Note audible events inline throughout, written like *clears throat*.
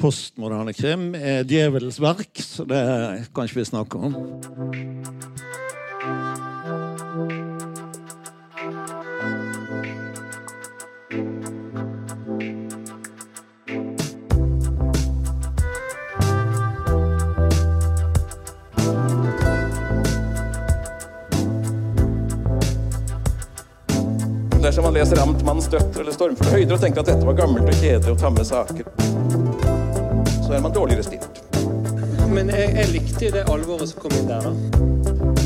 postmoderne krim er djevelens verk, så det kan ikke vi snakke om. Dersom man leser Amtmannens døtre eller Stormfulle høyder og tenker at dette var gammelt og kjedelig og tamme saker, så er man dårligere stilt. Men jeg, jeg likte jo det alvoret som kom inn der, da.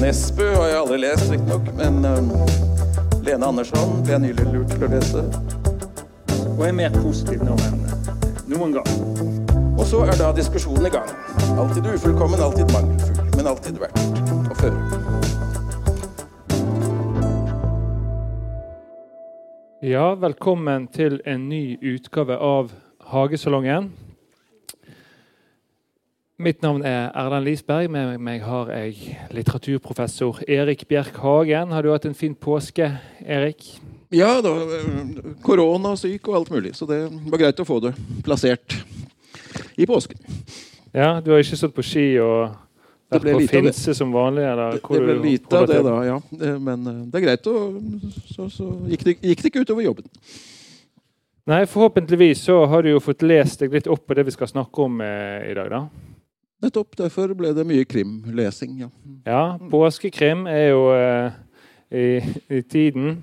Nesbø har jeg aldri lest, riktignok, men um, Lene Andersson ble jeg nylig lurt til å lese. Og jeg er mer positiv nå enn noen gang. Og så er da diskusjonen i gang. Alltid ufullkommen, alltid mangelfull, men alltid verdt å føre. Ja, velkommen til en ny utgave av Hagesalongen. Mitt navn er Erlend Lisberg. Med meg har jeg litteraturprofessor Erik Bjerk Hagen. Har du hatt en fin påske, Erik? Ja da. Korona, syk og alt mulig. Så det var greit å få det plassert i påsken. Ja, Du har ikke stått på ski og vært på. Finse som vanlig? Eller hvor det ble lite av det da, ja. Eh, Men eh, det er greit, Og så, så gikk, det, gikk det ikke utover jobben. Nei, Forhåpentligvis så har du jo fått lest deg litt opp på det vi skal snakke om eh, i dag. da. Nettopp. Derfor ble det mye krimlesing. ja. Ja, påskekrim er jo eh, i, i tiden.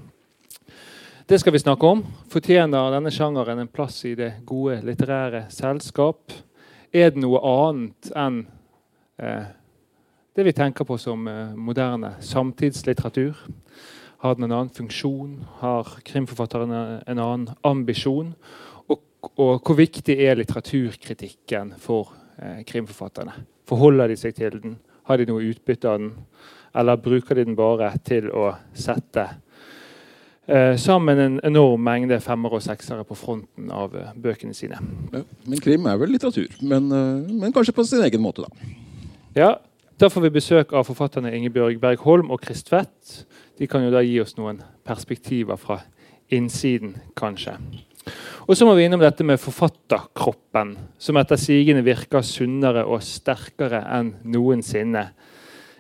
Det skal vi snakke om. Fortjener denne sjangeren en plass i det gode litterære selskap? Er det noe annet enn eh, det vi tenker på som eh, moderne samtidslitteratur? Har den en annen funksjon? Har krimforfatteren en en annen ambisjon? Og, og hvor viktig er litteraturkritikken for eh, krimforfatterne? Forholder de seg til den? Har de noe utbytte av den? Eller bruker de den bare til å sette eh, sammen en enorm mengde femmer og seksere på fronten av eh, bøkene sine? Ja. Men krim er vel litteratur. Men, eh, men kanskje på sin egen måte, da. Ja, Da får vi besøk av forfatterne Ingebjørg Bergholm og Krist Tvedt. De kan jo da gi oss noen perspektiver fra innsiden, kanskje. Og så må vi innom dette med forfatterkroppen, som etter sigende virker sunnere og sterkere enn noensinne.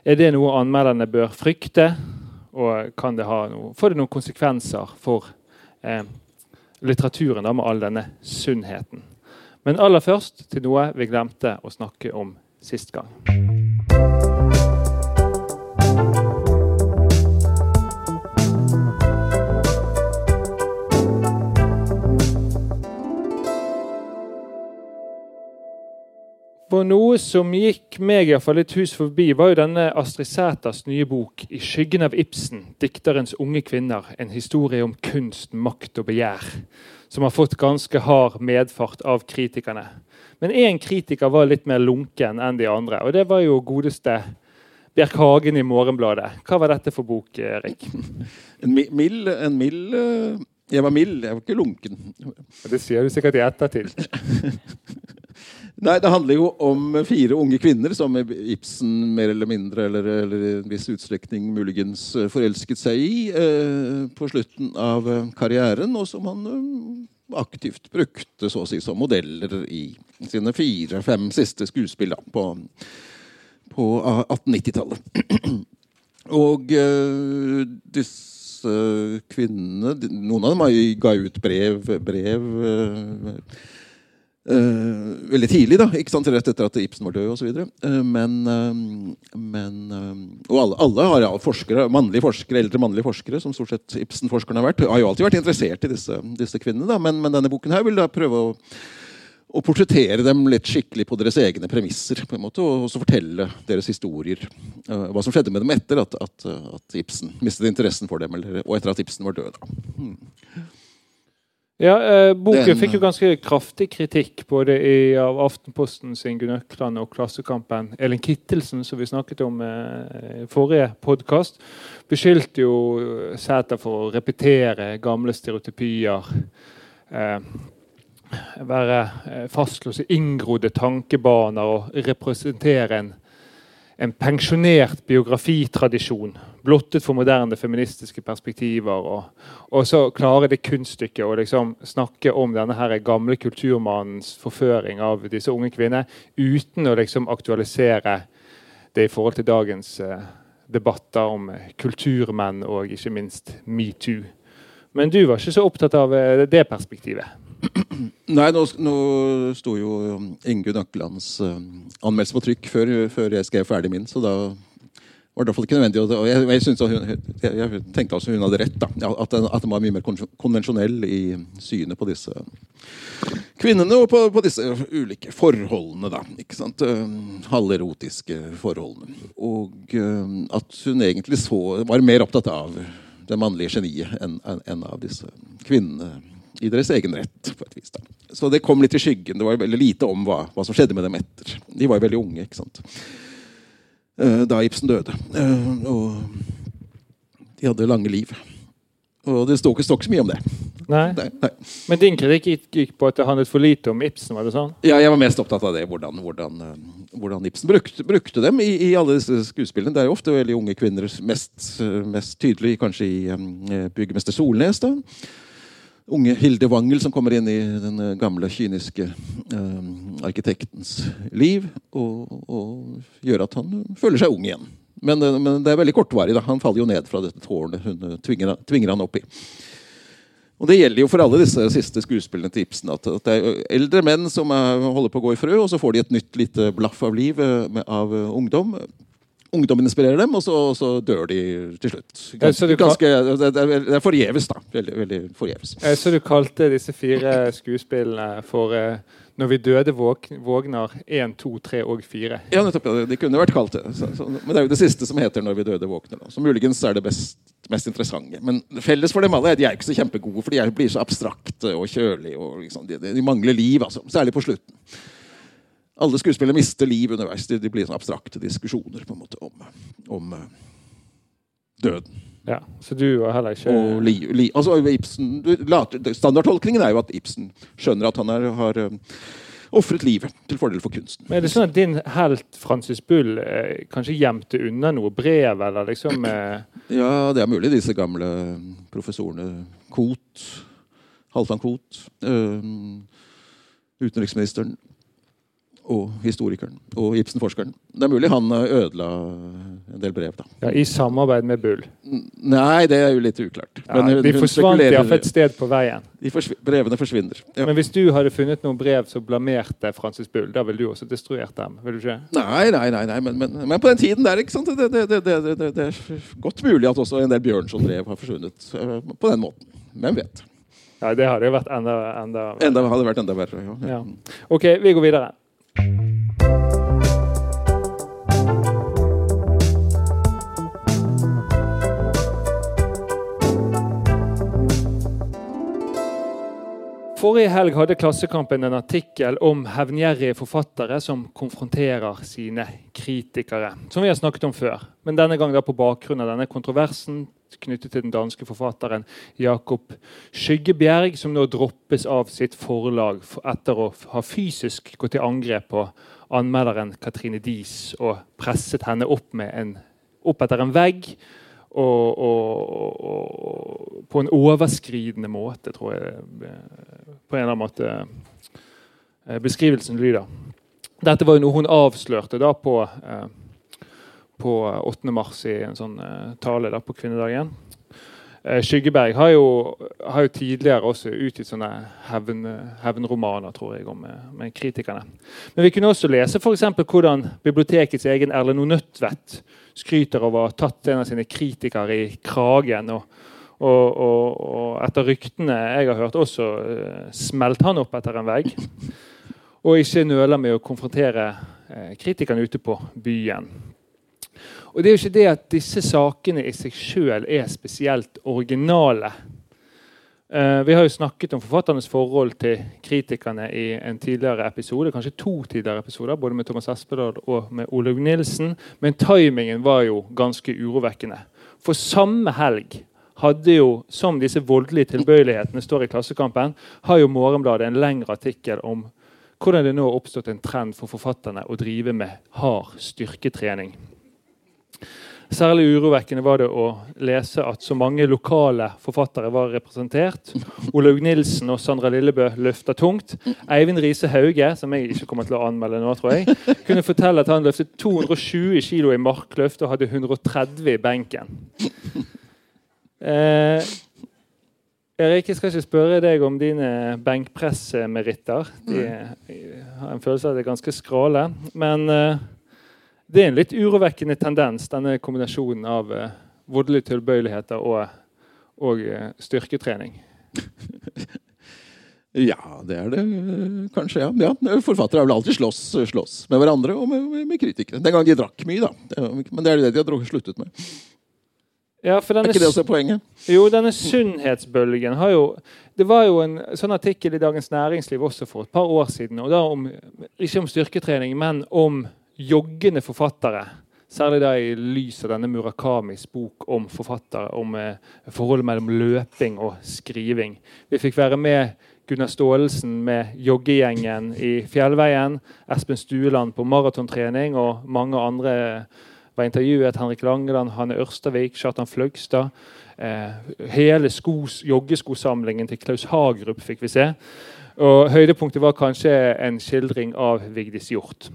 Er det noe anmelderne bør frykte, og kan det ha noe, får det noen konsekvenser for eh, litteraturen da, med all denne sunnheten? Men aller først til noe vi glemte å snakke om sist gang. For noe som gikk meg i hvert fall litt hus forbi, var jo denne Astrid Sæters nye bok 'I skyggen av Ibsen dikterens unge kvinner. En historie om kunst, makt og begjær', som har fått ganske hard medfart av kritikerne. Men én kritiker var litt mer lunken enn de andre, og det var jo godeste Bjerk Hagen i Morgenbladet. Hva var dette for bok, Erik? *laughs* En mild, en mild eh, Jeg var mild, jeg var ikke lunken. Det sier du sikkert i ettertid. *laughs* Nei, Det handler jo om fire unge kvinner som Ibsen mer eller mindre, eller, eller en viss utstrekning muligens eh, forelsket seg i eh, på slutten av eh, karrieren, og som han eh, aktivt brukte så å si som modeller i sine fire-fem siste skuespill da, på, på 1890-tallet. *clears throat* Og eh, disse kvinnene Noen av dem ga ut brev, brev eh, eh, veldig tidlig, da, ikke sant, rett etter at Ibsen var død osv. Uh, men uh, men uh, Og alle, alle har ja, forskere, mannlige forskere, eldre mannlige forskere, som stort sett Ibsen-forskerne har vært, har jo alltid vært interessert i disse, disse kvinnene. Da, men, men denne boken her vil da prøve å å portrettere dem litt skikkelig på deres egne premisser. på en måte, Og så fortelle deres historier. eh, hva som skjedde med dem etter at, at, at Ibsen mistet interessen for dem, eller, og etter at Ibsen var død. Da. Ja, eh, Boken Den- fikk jo ganske kraftig kritikk både i, av Aftenposten sin Gunn Økland og Klassekampen. Elin Kittelsen, som vi snakket om eh, i forrige podkast, beskyldte jo Sæter for å repetere gamle stereotypier. Eh, være eh, fastlåst i inngrodde tankebaner og representere en, en pensjonert biografitradisjon, blottet for moderne feministiske perspektiver. Og, og så klare det kunststykket å liksom snakke om denne her gamle kulturmannens forføring av disse unge kvinner uten å liksom aktualisere det i forhold til dagens uh, debatter om kulturmenn og ikke minst metoo. Men du var ikke så opptatt av eh, det perspektivet? Nei, nå, nå sto jo um, Ingunn Økkelands uh, anmeldelse på trykk før, før, jeg skrev ferdig min, så da var det i hvert fall ikke nødvendig. Og jeg, jeg, hun, jeg, jeg tenkte altså hun hadde rett. da, At den, at den var mye mer konvensjonell i synet på disse kvinnene og på, på disse ulike forholdene. da, ikke sant, Halverotiske forholdene. Og at hun egentlig så, var mer opptatt av det mannlige geniet enn en av disse kvinnene i deres egen rett. på et vis da. Så det kom litt i skyggen. Det var veldig lite om hva, hva som skjedde med dem etter. De var veldig unge ikke sant? Eh, da Ibsen døde. Eh, og de hadde lange liv. Og det står ikke, står ikke så mye om det. Nei. Nei, nei. Men din kritikk gikk på at det handlet for lite om Ibsen? var det sånn? Ja, jeg var mest opptatt av det. Hvordan, hvordan, eh, hvordan Ibsen brukte, brukte dem i, i, alle disse skuespillene. Det er jo ofte veldig unge kvinner. Mest, mest tydelig kanskje i um, 'Byggemester Solnes'. da unge Hilde Wangel som kommer inn i den eh, gamle, kyniske eh, arkitektens liv. Og, og, gjør at han føler seg ung igjen. Men, uh, men, det er veldig kortvarig. Da. Han faller jo ned fra dette tårnet hun tvinger, tvinger, han opp i. Og Det gjelder jo for alle disse siste skuespillene til Ibsen. At, det er eldre menn som er, holder på å gå i frø, og så får de et nytt lite blaff av liv av ungdom ungdommen inspirerer dem, og så, og så dør de til slutt. Ganske, ganske, det er forgjeves, da. Veldig, veldig forgjeves. Så du kalte disse fire skuespillene for uh, 'Når vi døde vågner 1, 2, 3 og 4'? Ja, nettopp. Ja. De kunne vært kalt det. Så, så, men det er jo det siste som heter 'Når vi døde våkner'. Da. Så muligens er det best, mest interessante. Men felles for dem alle er de er ikke så kjempegode, for de blir så abstrakte og kjølige. og liksom, de, de, mangler liv, altså. Særlig på slutten alle skuespillere mister liv underveis. Det, de blir sånn abstrakte diskusjoner på en måte om, om uh, døden. Ja, Så du var heller ikke Og li, li, altså Ibsen, Standardtolkningen er jo at Ibsen skjønner at han er, har uh, ofret livet til fordel for kunsten. Men er det sånn at din helt Francis Bull eh, kanskje gjemte unna noe brev? eller liksom... Eh... *clears throat* Ja, det er mulig. Disse gamle professorene Koht, Halvdan Koht, eh, utenriksministeren og historikeren og Ibsen-forskeren. Det er mulig han ødela en del brev. da. Ja, I samarbeid med Bull? Nei, det er jo litt uklart. Ja, hun, de forsvant iallfall et sted på veien. De forsv brevene forsvinner. Ja. Men hvis du hadde funnet noen brev som blamerte Francis Bull, da ville du også destruert dem? vil du ikke? Nei, nei, nei, nei. Men, men, men, på den tiden der, ikke sant? Det, det, det, det, er godt mulig at også en del Bjørnson-brev har forsvunnet uh, på den måten. Hvem vet? Ja, Det hadde jo vært enda, enda. Enda, hadde vært enda verre, ja. Ok, vi går videre. Thank you. Forrige helg hadde Klassekampen en artikkel om hevngjerrige forfattere som konfronterer sine kritikere. Som vi har snakket om før, men denne gang på bakgrunn av denne kontroversen knyttet til den danske forfatteren Jakob Skyggebjerg, som nå droppes av sitt forlag etter å ha fysisk gått til angrep på anmelderen Katrine Dies og presset henne opp, en, opp etter en vegg og, og, på en overskridende måte, tror jeg på en eller annen måte eh, beskrivelsen lyder. Dette var jo noe hun avslørte da på, eh, på 8. mars i en sånn eh, tale da på kvinnedagen. Skyggeberg har jo, har jo, tidligere også utgitt sånne hevn, hevnromaner tror jeg, om, med kritikerne. Men vi kunne også lese for hvordan bibliotekets egen Erlend Nødtvedt skryter av å ha tatt en av sine kritikere i kragen. og, og, og, og etter ryktene jeg har hørt, også smelte smelt han opp etter en vegg. Og ikke nøler med å konfrontere uh, kritikerne ute på byen. Og det er jo ikke det at disse sakene i seg sjøl er spesielt originale. Uh, vi har jo snakket om forfatternes forhold til kritikerne i en tidligere episode. Kanskje to tidligere episoder, både med Thomas Espedal og med Olaug Nilsen. Men timingen var jo ganske urovekkende. For samme helg hadde jo, som disse voldelige tilbøyelighetene står i Klassekampen, har jo Morgenbladet en lengre artikkel om hvordan det nå har oppstått en trend for forfatterne å drive med hard styrketrening. Særlig urovekkende var det å lese at så mange lokale forfattere var representert. Olaug Nilsen og Sandra Lillebø løfta tungt. Eivind Riise Hauge, som jeg ikke kommer til å anmelde nå, tror jeg, kunne fortelle at han løftet 220 kg i markløft og hadde 130 i benken. Eh, Erik, jeg skal ikke spørre deg om dine benkpressmeritter. De jeg har en følelse av at de er ganske skrale. Men eh, det er en litt urovekkende tendens, denne kombinasjonen av eh, voldelige tilbøyeligheter og, og eh, styrketrening. *laughs* Ja, det er det øh, kanskje. ja. ja forfattere har vel alltid slåss, slåss med hverandre og med, med, kritikere. Den gang de drakk mye, da. Men det er det de har sluttet med. Ja, denne, er ikke det også poenget? Jo, denne sunnhetsbølgen har jo Det var jo en sånn artikkel i Dagens Næringsliv også for et par år siden. og da om, Ikke om styrketrening, men om joggende forfattere. Særlig da i lys av denne Murakamis bok om forfattere, om eh, forholdet mellom løping og skriving. Vi fikk være med Gunnar Staalesen med joggegjengen i Fjellveien. Espen Stueland på maratontrening, og mange andre var intervjuet. Henrik Langeland, Hanne Ørstavik, Kjartan Fløgstad. Eh, hele skos, joggeskosamlingen til Klaus Hagerup fikk vi se. Og Høydepunktet var kanskje en skildring av Vigdis Hjorth.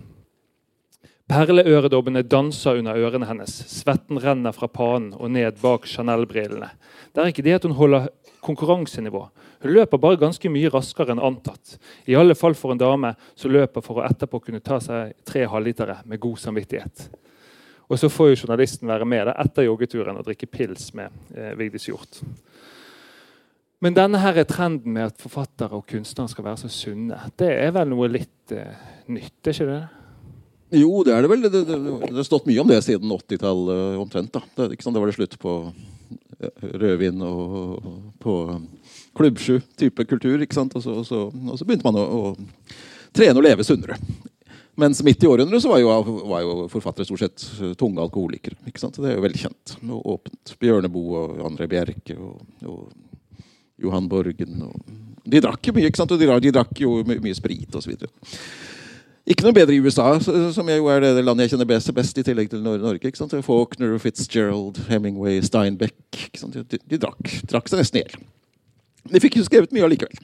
Perleøredobbene danser under ørene hennes. Svetten renner fra panen og ned bak Chanel-brillene. Det er ikke det at hun holder konkurransenivå. Hun løper bare ganske mye raskere enn antatt. I alle fall for en dame som løper for å etterpå kunne ta seg tre halvlitere med god samvittighet. Og så får jo journalisten være med etter joggeturen og drikke pils med eh, Vigdis Hjorth. Men denne her er trenden med at forfattere og kunstnere skal være så sunne, det er vel noe litt eh, nytt? er ikke det? Jo, det er det vel. Det, det, det har stått mye om det siden 80-tallet omtrent. da. Det, sant? det var det slutt på rødvin og på klubbsju-type kultur. ikke sant? Og så, og så, og så begynte man å, å, trene og leve sunnere. Mens midt i århundret så var var jo, forfattere stort sett tunge alkoholikere. Det er jo veldig kjent og åpent. Bjørneboe og André Bjerke og, og Johan Borgen. Og, de drakk jo mye, ikke sant? og de, de drakk jo mye, sprit osv. Ikke noe bedre i USA, som jo er det landet jeg kjenner best, best i tillegg til Norge. ikke sant? Faulkner, Fitzgerald, Hemingway, Steinbeck. ikke sant? De, de drakk, drakk seg nesten i hjel. De fikk jo skrevet mye allikevel.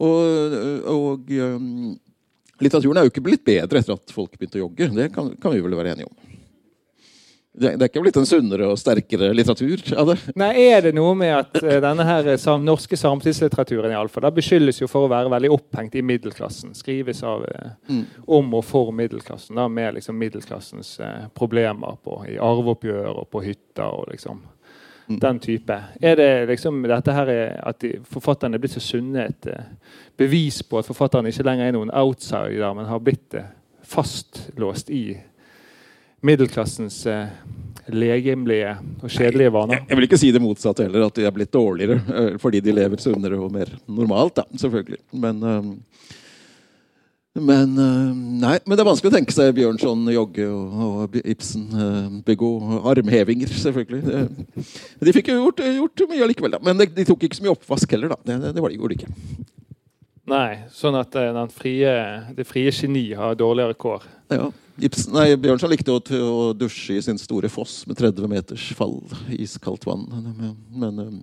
Og, og um, litteraturen er jo ikke blitt bedre etter at folk begynte å jogge. Det kan, kan vi vel være enige om. Det, det er ikke blitt en sunnere og sterkere litteratur av det? Nei, Er det noe med at uh, denne her eh, sam, norske samtidslitteraturen i alle fall, da beskyldes jo for å være veldig opphengt i middelklassen. Skrives av, uh, mm. om og for middelklassen, da, med liksom middelklassens eh, problemer på, i arveoppgjør og på hytter og liksom mm. den type. Er det liksom dette her at de, forfatterne er blitt så sunne, et bevis på at forfatterne ikke lenger er noen outsider, men har blitt fastlåst i middelklassens eh, legemlige og kjedelige vaner. Jeg, jeg, vil ikke si det motsatte heller, at de er blitt dårligere eh, fordi de lever sunnere og mer normalt. da, selvfølgelig. Men, eh, men eh, nei, men det er vanskelig å tenke seg Bjørnson jogge og, og Ibsen begå armhevinger, selvfølgelig. de fikk jo gjort, gjort mye likevel, da. Men de, de, tok ikke så mye oppvask heller, da. Det, det, det var de, gjorde de ikke. Nei, sånn at frie, det frie geni har dårligere kår. Ja. Ibsen, nei, Bjørnson likte å, å, dusje i sin store foss med 30 meters fall. Iskaldt vann. Men, men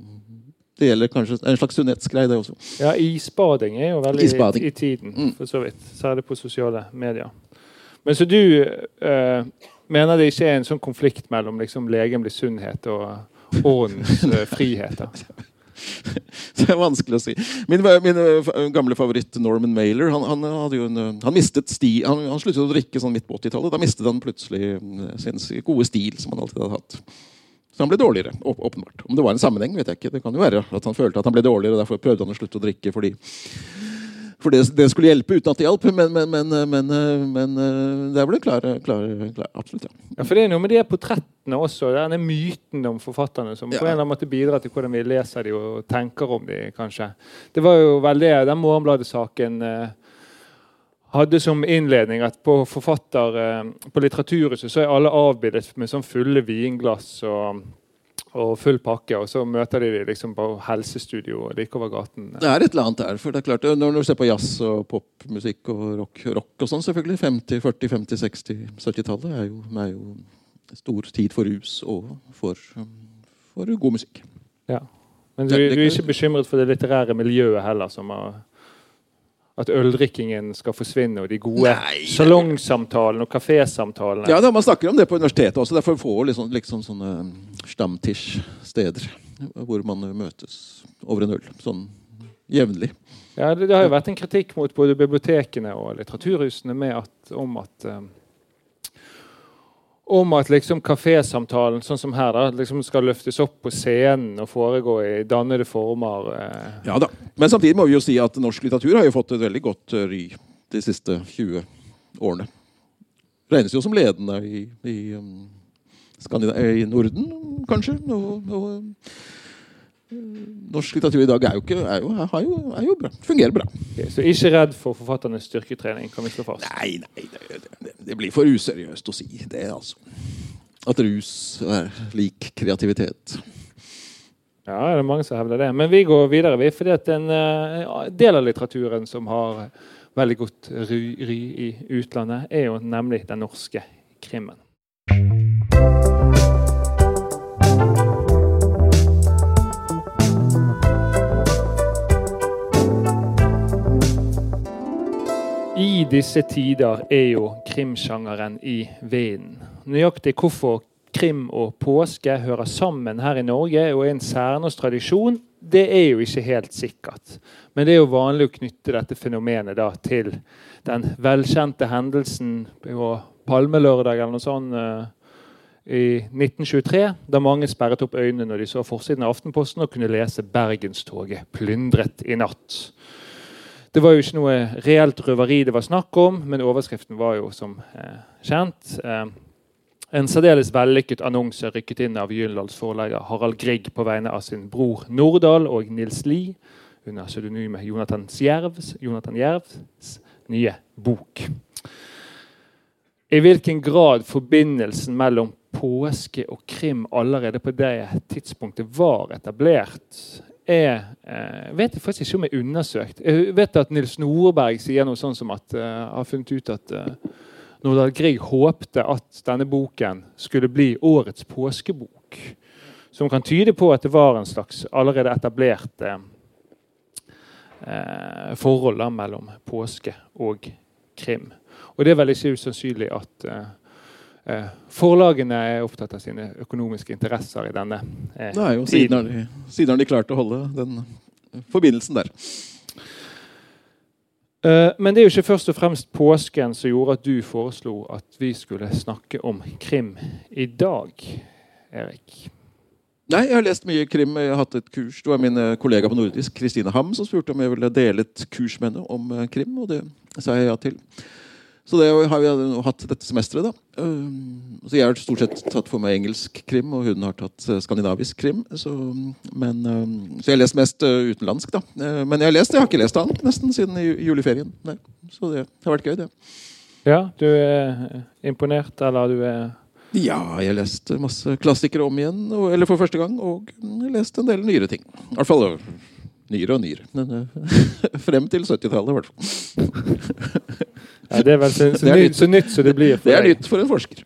det gjelder kanskje en slags sunnhetsgreie, det også. Ja, isbading er jo veldig i, i, tiden, mm. for så vidt. Særlig på sosiale medier. Men så du uh, mener det ikke er en sånn konflikt mellom liksom, legemlig sunnhet og åndens uh, friheter? *laughs* *laughs* det er vanskelig å si. Min, min eh, gamle favoritt Norman Mailer han, han, en, eh, han mistet sti, han, han, sluttet å drikke sånn midt på 80-tallet. Da mistet han plutselig eh, sin gode stil, som han alltid hadde hatt. Så han ble dårligere. åpenbart. Om det var en sammenheng, vet jeg ikke. Det kan jo være at han følte at han ble dårligere, og derfor prøvde han å slutte å drikke fordi for det, det, skulle hjelpe uten at det hjalp. Men, men, men, men, men det er vel klar, klar, klar, absolutt. Ja. ja, for det er noe med de portrettene også. Denne myten om forfatterne som ja. på en eller annen måte bidrar til hvordan vi leser de og tenker om de, kanskje. Det var jo veldig, Den Morgenbladet-saken eh, hadde som innledning at på forfatter eh, på Litteraturhuset så er alle avbildet med sånn fulle vinglass og og full pakke, og så møter de dem liksom på helsestudio like over gaten. Det er et eller annet der. for det er klart, Når du ser på jazz og popmusikk og rock, rock og sånn, selvfølgelig 50-, 40-, 50-, 60-, 70-tallet er, er jo stor tid for rus og for, for god musikk. Ja. Men du, du er ikke bekymret for det litterære miljøet heller, som har at øldrikkingen skal forsvinne, og de gode Nei. salongsamtalene og kafésamtalene. Ja, da, Man snakker om det på universitetet også. derfor får vi liksom, liksom sånne stamtisch-steder hvor man møtes over en øl. Sånn jevnlig. Ja, det, det har jo vært en kritikk mot både bibliotekene og litteraturhusene med at, om at eh, om at liksom kafésamtalen sånn som her da, liksom skal løftes opp på scenen og foregå i dannede former. Eh. Ja da. Men samtidig må vi jo si at norsk litteratur har jo fått et veldig godt eh, ry de siste 20 årene. Regnes jo som ledende i, i, um, i Norden, kanskje. Og, og norsk litteratur i dag er jo, ikke, er jo, er jo, er jo bra. Fungerer bra. Okay, Så ikke redd for forfatternes styrketrening, kan vi slå fast. Nei, nei, det, det, det blir for useriøst å si det, altså. At rus er lik kreativitet. Ja, det er mange som hevder det. Men vi går videre, vi. fordi at en eh, del av litteraturen som har veldig godt ry, ry i utlandet, er jo nemlig den norske krimmen. I disse tider er jo krimsjangeren i vinden. Nøyaktig hvorfor krim og påske hører sammen her i Norge og er en særnorsk tradisjon, det er jo ikke helt sikkert. Men det er jo vanlig å knytte dette fenomenet da til den velkjente hendelsen på Palmelørdag eller noe sånt eh, i 1923, da mange sperret opp øynene når de så forsiden av Aftenposten og kunne lese 'Bergenstoget plyndret i natt'. Det var jo ikke noe reelt røveri det var snakk om, men overskriften var jo som eh, kjent eh, en særdeles vellykket annonse rykket inn av Gyldendals forlegger Harald Grieg på vegne av sin bror Nordahl og Nils Lie under pseudonymet Jonathan Jonathan Jervs nye bok. I hvilken grad forbindelsen mellom påske og krim allerede på det tidspunktet var etablert, er, eh, vet jeg faktisk ikke om jeg undersøkt. Jeg vet at Nils Nordberg sier noe sånn som at uh, har funnet ut at uh, Nordahl Grieg håpte at denne boken skulle bli årets påskebok. Som kan tyde på at det var en slags allerede etablert eh, eh, forhold mellom påske og krim. Og det er vel ikke usannsynlig at eh, eh, forlagene er opptatt av sine økonomiske interesser i denne eh, Nei, og siden har, de, siden har de klart å holde den forbindelsen der. Eh, Men det er jo ikke først og fremst påsken som gjorde at du foreslo at vi skulle snakke om krim i dag, Erik. Nei, jeg har lest mye krim. Jeg har hatt et kurs. Det var min eh, kollega på nordisk, Kristine Ham, som spurte om jeg ville dele et kurs med henne om eh, krim, og det sa jeg ja til. Så det har vi hatt dette semesteret, da. Um, Så jeg har stort sett tatt for meg engelsk krim, og hun har tatt eh, skandinavisk krim. Så, men, um, så jeg har lest mest eh, utenlandsk, da. Eh, Men jeg har lest, jeg har ikke lest annet nesten siden ju- juleferien. Nei. Så det har vært gøy, det. Ja, du er imponert, eller du er Ja, jeg har lest masse klassikere om igjen, eller for første gang, og mm, jeg lest en del nyere ting. I hvert fall nyere og nyere. Men, øh, *laughs* frem til 70-tallet, i hvert fall. *laughs* ja, Det er vel så, så, Det nytt, så nytt som det blir for Det er nytt for en forsker.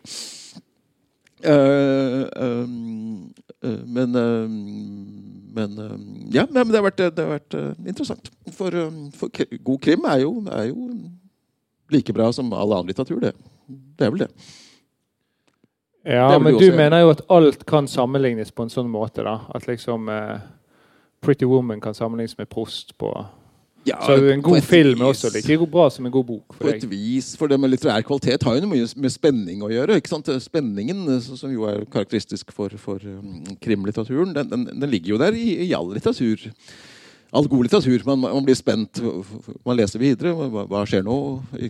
Uh, um, uh, men uh, men um, ja, men det har vært, det har vært eh, interessant. For, for god krim er jo, er jo like bra som all annen litteratur, det. Det er vel det. Ja, Det vel men du mener jo at alt kan sammenlignes på en sånn måte, da. At liksom eh, Pretty Woman kan sammenlignes med Prost på Ja, Så en god film er også like bra som en god bok På et vis, for det med litterær kvalitet har jo mye med spenning å gjøre. ikke sant? Spenningen, som jo er karakteristisk for, for um, krimlitteraturen, den, den, den ligger jo der i, i all litteratur. All god litteratur. Man, man blir spent. Man leser videre. Hva, hva skjer nå?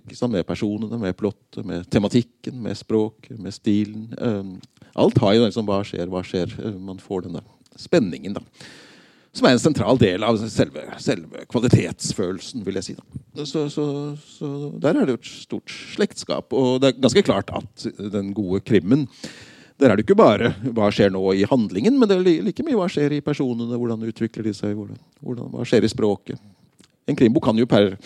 Ikke sant? Med personene, med plottet, med tematikken, med språket, med stilen. Um, alt har jo den som hva skjer, hva skjer. Man får denne spenningen, da. Som er en sentral del av selve, selve kvalitetsfølelsen, vil jeg si. Så, så, så der er det jo et stort slektskap. Og det er ganske klart at den gode krimmen Der er det ikke bare hva skjer nå i handlingen, men det er like mye hva skjer i personene. Hvordan utvikler de seg, hvordan, hvordan, hva skjer i språket. En krimbok kan jo, per,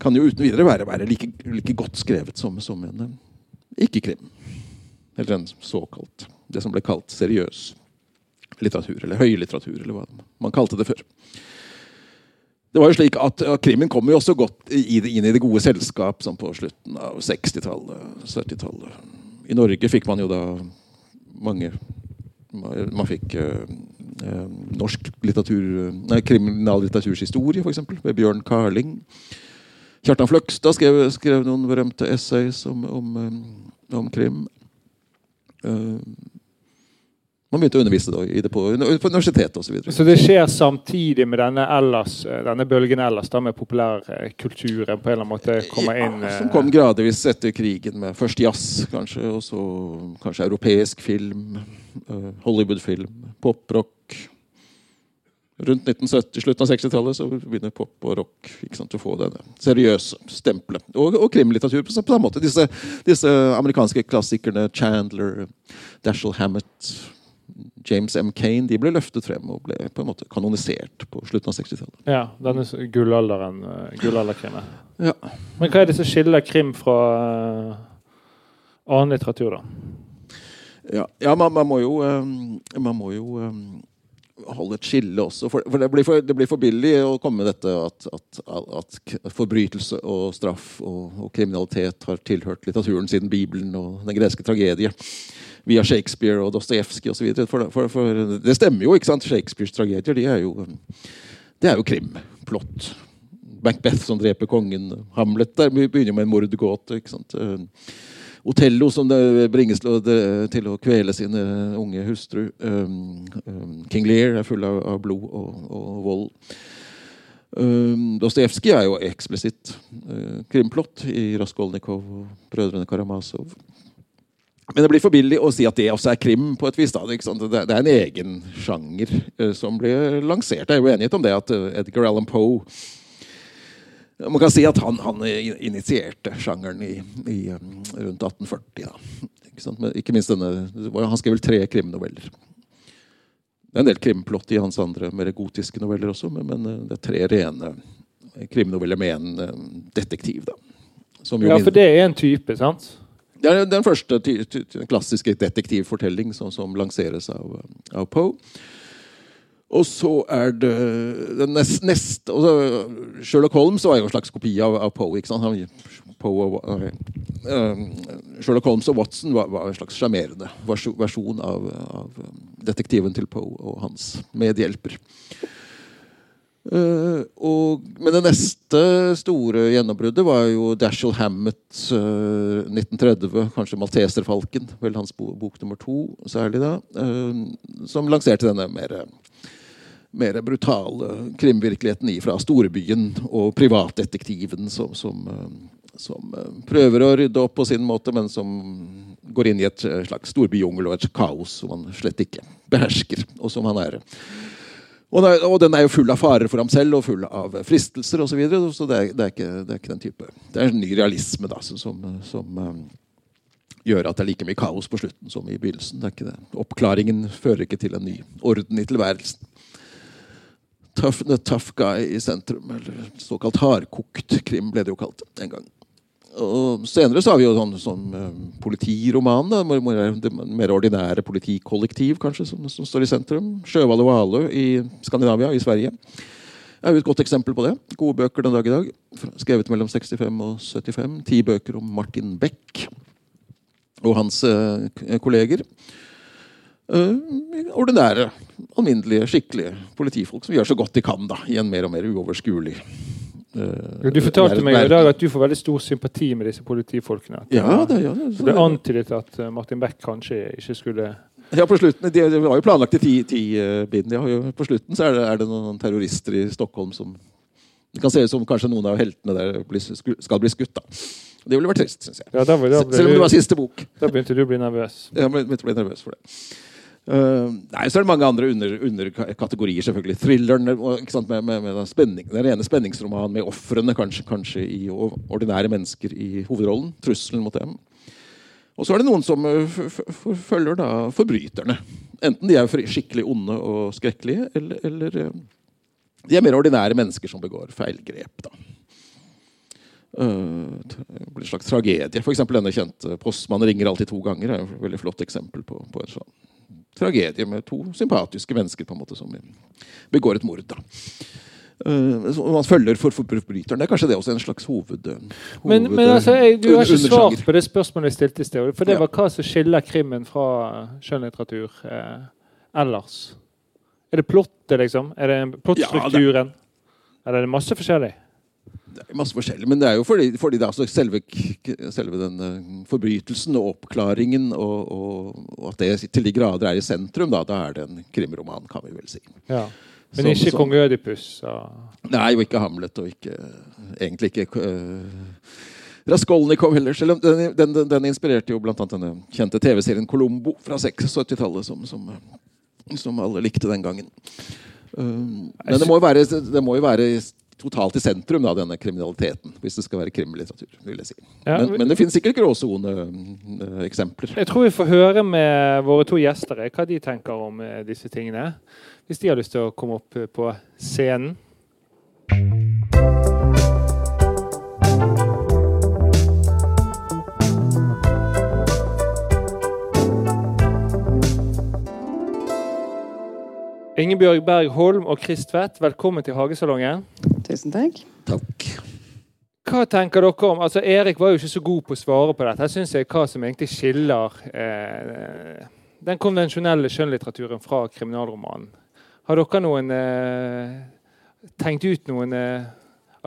kan jo uten videre være, være like, like godt skrevet som, som en eh, ikke-krim. Eller en såkalt Det som ble kalt seriøs litteratur, eller høylitteratur, eller hva man kalte det før. Det var jo slik at Krimmen kom jo også godt inn i det gode selskap sånn på slutten av 60-tallet, 70-tallet. I Norge fikk man jo da mange Man, fikk eh, eh, norsk litteratur Nei, kriminalliteraturs historie, f.eks., ved Bjørn Karling. Kjartan Fløgstad skrev, skrev noen berømte essays om, om, eh, om krim. Eh, man begynte å undervise da, det på, på universitetet osv. Så så det skjer samtidig med denne, ellers, eh, denne bølgen ellers, da med populærkulturen på en eller annen måte kommer inn Ja, eh, som kom gradvis etter krigen, med først jazz, kanskje, og så kanskje europeisk film, eh, Hollywood-film, poprock. Rundt 1970, slutten av 60-tallet så begynner pop og rock sant, å få denne seriøse stempelet. Og, og krimlitteratur på samme måte. Disse, disse amerikanske klassikerne Chandler, Dashiell Hammett, James M. Kane de ble løftet frem og ble på en måte kanonisert på slutten av 60-tallet. Ja, denne gullalderen. gullalderkrimet. Gullalderkrimmen. Ja. Men hva er det som skiller krim fra eh, annen litteratur, da? Ja, ja man, man må jo, eh, man må jo eh, holde et skille også. For, det, blir for det blir for billig å komme med dette at, at, at forbrytelse og straff og, og kriminalitet har tilhørt litteraturen siden Bibelen og den greske tragedie. Via Shakespeare og Dostojevskij osv. For, for, for det stemmer jo, ikke sant? Shakespeares tragedier de er jo, det er jo krimplott. Macbeth som dreper kongen. Hamlet der begynner med en mordgåte. ikke sant? Eh, Otello som bringes til å, kvele sin eh, unge hustru. Um, um, King Lear er full av, blod og, og vold. Um, Dostojevskij er jo eksplisitt krimplott i Raskolnikov og Brødrene Karamazov. Men det blir for billig å si at det også er krim. på et vis da? Det, det er en egen sjanger eh, som blir lansert. Det er jo enighet om det at eh, Edgar Allan Poe man kan si at han, han initierte sjangeren i, i, um, rundt 1840. Da. Ikke? Men ikke minst denne, Han skrev vel tre krimnoveller. Det er en del krimplott i hans andre mer gotiske noveller også, men, men eh, det er tre rene krimnoveller med en eh, detektiv. Da. Ja, for det er en type, sant? Det er den første klassiske detektivfortelling som, som lanseres av, av Poe. Og så er det den nest, altså, Sherlock Holmes var jo en slags kopi av, av Poe. og, eh, Sherlock Holmes og Watson var, var en slags sjarmerende versjon av, av detektiven til Poe og hans medhjelper. Eh, og, men det neste store gjennombruddet var jo Dashiell Hammett, uh, 1930, kanskje Malteserfalken, vel hans bok, bok nummer to særlig da, Uh, som lanserte denne mer, mer brutale krimvirkeligheten i fra storbyen og privatdetektiven som, som, eh, som eh, prøver å rydde opp på sin måte, men som går inn i et eh, slags storbyjungel og et kaos som han slett ikke behersker, og som han er og, er- og den er jo full av farer for ham selv og full av fristelser osv. Så, videre, så det er, det, ikke, det er ikke den type Det er en ny realisme da, som, som um, gjør at det er like mye kaos på slutten som i begynnelsen. Det er ikke det. Oppklaringen fører ikke til en ny orden i tilværelsen. Tough, the tough guy i sentrum, eller såkalt hardkokt krim, ble det jo kalt en gang. Og senere så har vi jo sånn, sånn politiroman. Da, det mer ordinære politikollektiv kanskje, som, som står i sentrum. 'Sjøhval og Valø' i Skandinavia, i Sverige. er jo et godt eksempel på det. Gode bøker den dag i dag. Skrevet mellom 65 og 75. Ti bøker om Martin Beck og hans eh, kolleger. Eh, ordinære, alminnelige, skikkelige politifolk som gjør så godt de kan da, i en mer og mer uoverskuelig eh, Du fortalte meg i dag at du får veldig stor sympati med disse politifolkene. At Ja, det, ja, det, det antydet at eh, Martin Beck kanskje ikke skulle Ja, på slutten, de, de var jo planlagt i ti, ti uh, bind. De jo, på slutten så er det, er det noen terrorister i Stockholm som Det kan se ut som kanskje noen av heltene der blir, skal bli skutt. da. Det ville vært trist, syns jeg. Ja, da, da, Selv om det var siste bok. da begynte du å bli nervøs. Jeg å bli nervøs for det. Eh, nei, Så er det mange andre under- underkategorier, selvfølgelig. Thrilleren med, med, med spenning, den rene spenningsromanen med ofrene kanskje, kanskje i og ordinære mennesker i hovedrollen. Trusselen mot dem. Og så er det noen som følger f- f- forfølger da forbryterne. Enten de er skikkelig onde og skrekkelige, eller, eller eh, de er mer ordinære mennesker som begår feilgrep. da. Eh, blir en slags tragedie. Eksempel denne kjente 'Postmannen ringer alltid to ganger' er et veldig flott eksempel på, på en sånn tragedie med to sympatiske mennesker på en måte som begår et mord. da. Uh, man følger for forbryteren. Det er kanskje det også en slags hoved... Men, hoved- men altså, jeg, du har ikke svart på det spørsmålet jeg stilte i sted. For det Ja. var hva som skiller krimmen fra skjønnlitteratur eh, ellers. Er det plottet, liksom? Er det plottstrukturen? Eller er det masse forskjellig? Det er masse forskjellig, men det er jo fordi, fordi det er altså selve, selve den eh, forbrytelsen og oppklaringen og, og, og at det til de grader er i sentrum, da, da er det en krimroman, kan vi vel si. Ja. Men Som- ikke som- kong Ødipus? Så. Nei, jo ikke Hamlet, og ikke egentlig ikke uh, Raskolnikov heller. Selv den, den, den, den inspirerte jo annet denne kjente TV-serien Colombo fra 76-tallet, som, som, som alle likte den gangen. Um, men det må, jo være, det må jo være totalt i sentrum, av denne kriminaliteten, hvis det skal være krimlitteratur. vil jeg si. Ja, men, men det finnes sikkert gråsoneeksempler. Jeg tror vi får høre med våre to gjester eh, hva de tenker om eh, disse tingene. Hvis de har lyst til å komme opp eh, på scenen. Ingebjørg Berg Holm og Chris Tvedt, velkommen til Hagesalongen. Tusen takk. Takk. Hva tenker dere om altså Erik var jo ikke så god på å svare på dette. Her synes jeg hva som egentlig skiller eh, den konvensjonelle skjønnlitteraturen fra kriminalromanen. Har dere noen eh, tenkt ut noen eh,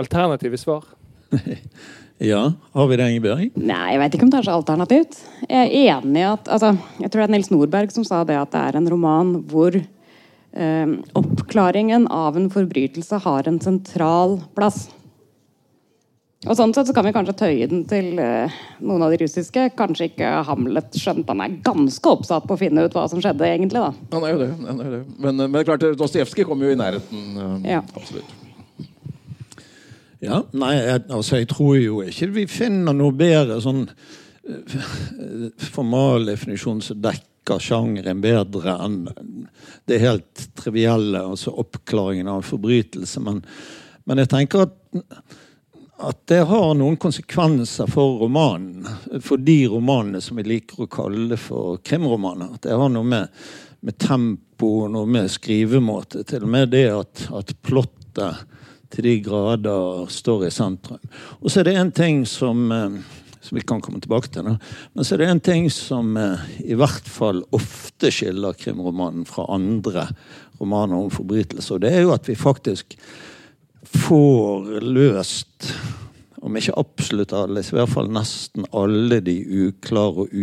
alternative svar? *laughs* Ja, har vi det, Ingebjørg? Nei, jeg vet ikke om det er så alternativt. Jeg er enig i at altså, Jeg tror det er Nils Nordberg som sa det at det er en roman hvor oppklaringen av en forbrytelse har en sentral plass. Og sånn sett så kan vi kanskje tøye den til eh, noen av de russiske. Kanskje ikke Hamlet, skjønt han er ganske oppsatt på å finne ut hva som skjedde, egentlig. da. Han er jo det. Han er jo det. Men, men det er klart, Dostojevskij kommer jo i nærheten. eh, Ja. Absolutt. Ja, nei, jeg, altså jeg tror jo ikke vi finner noe bedre sånn eh, formal definisjon som dekker sjangeren bedre enn det helt trivielle, altså oppklaringen av en forbrytelse. Men, men jeg tenker at, at det har noen konsekvenser for romanen. For de romanene som vi liker å kalle for krimromaner. At det har noe med, med tempo og med skrivemåte. Til og med det at, at plottet til de grader står i sentrum. Og så er det en ting som, eh, som vi kan komme tilbake til. nå. Men så er det en ting som eh, i hvert fall ofte skiller krimromanen fra andre romaner om forbrytelser. Og det er jo at vi faktisk får løst om ikke absolutt alle, så i hvert fall nesten alle de uklare og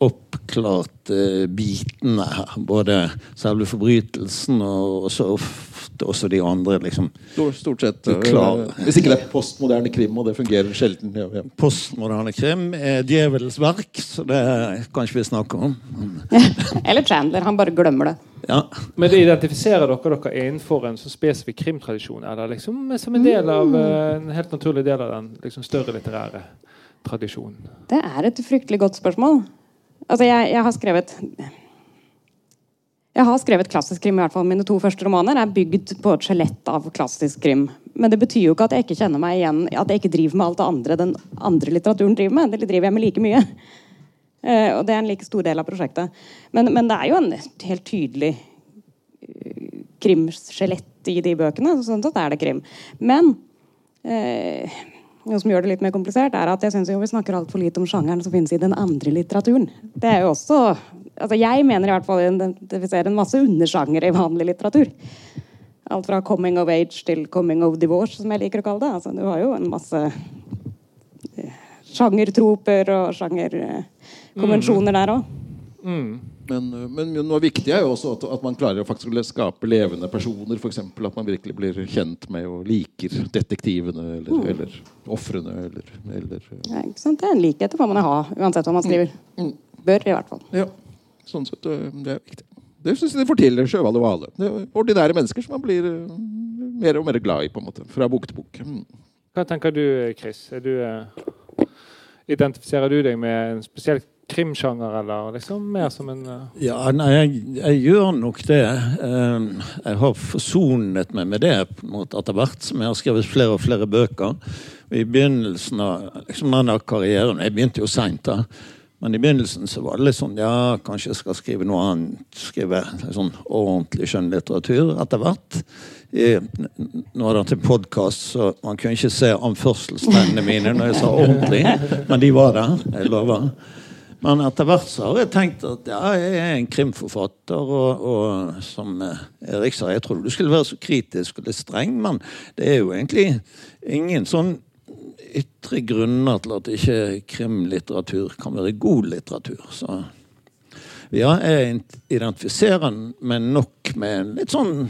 uoppklarte bitene her. Både selve forbrytelsen og også, ofte også de andre liksom, Stort- Stort sett. eh, Klar. Hvis ikke det er postmoderne krim, og det fungerer sjelden. Ja, ja. postmoderne krim er djevelens verk, så det kan ikke vi snakke om. *laughs* Eller Chandler. Han bare glemmer det. Ja. Men det identifiserer dere dere innenfor en så spesifikk krimtradisjon? Eller liksom som en del av eh, en helt naturlig del av den liksom større litterære tradisjonen? Det er et fryktelig godt spørsmål. Altså, jeg, jeg har skrevet Jeg har skrevet klassisk krim, i hvert fall mine to første romaner er bygd på et skjelett av klassisk krim. Men det betyr jo ikke at jeg ikke kjenner meg igjen At jeg ikke driver med alt det andre den andre litteraturen driver med. Det driver jeg med like mye. Uh, og det er en like stor del av prosjektet. Men, men det er jo en helt tydelig eh, krimskjelett i de bøkene. Sånn sett er det krim. Men eh, noe som gjør det litt mer komplisert, er at jeg synes jo vi snakker altfor lite om sjangeren som finnes i den andre litteraturen. Det er jo også altså Jeg mener i hvert fall identifiserer en masse undersjangere i vanlig litteratur. Alt fra 'coming of age' til 'coming of divorce', som jeg liker å kalle det. Altså, du har jo en masse eh, sjangertroper og sjangerkonvensjoner der òg. Mm. Men, øh, men noe viktig er jo også at, at man klarer å faktisk skape levende personer. For eksempel, at man virkelig blir kjent med og liker detektivene eller, eller ofrene. Eller, eller, øh, Ja, ikke sant? Det er en likhet, det får man ha uansett hva man skriver. Bør, i hvert fall. ja, sånn sett, øh, det er viktig. Det syns jeg de forteller Sjøvall og Hvale. Ordinære mennesker som man blir mer og mer glad i, på en måte, fra bok til bok. Mm. Hva tenker du, Chris? Er du, Identifiserer du deg med en spesiell krimsjanger, eller liksom mer som en uh... Ja, nei, jeg, jeg, gjør nok det. Ehm, jeg har forsonet meg med det måte etter hvert som jeg har skrevet flere og flere bøker. I begynnelsen av liksom denne karrieren Jeg begynte jo seint, da. Men i begynnelsen så var det litt sånn Ja, kanskje jeg skal skrive noe annet. Skrive sånn ordentlig skjønnlitteratur etter hvert. I, nå er det til podkast, så man kunne ikke se anførselstegnene mine når jeg sa ordentlig. Men de var der. Jeg lover. Men etter hvert så har jeg tenkt at ja, jeg er en krimforfatter. Og, og som Erik sa, jeg trodde du skulle være så kritisk og litt streng, men det er jo egentlig ingen sånn ytre grunner til at ikke krimlitteratur kan være god litteratur. Så ja, jeg identifiserer meg nok med en litt sånn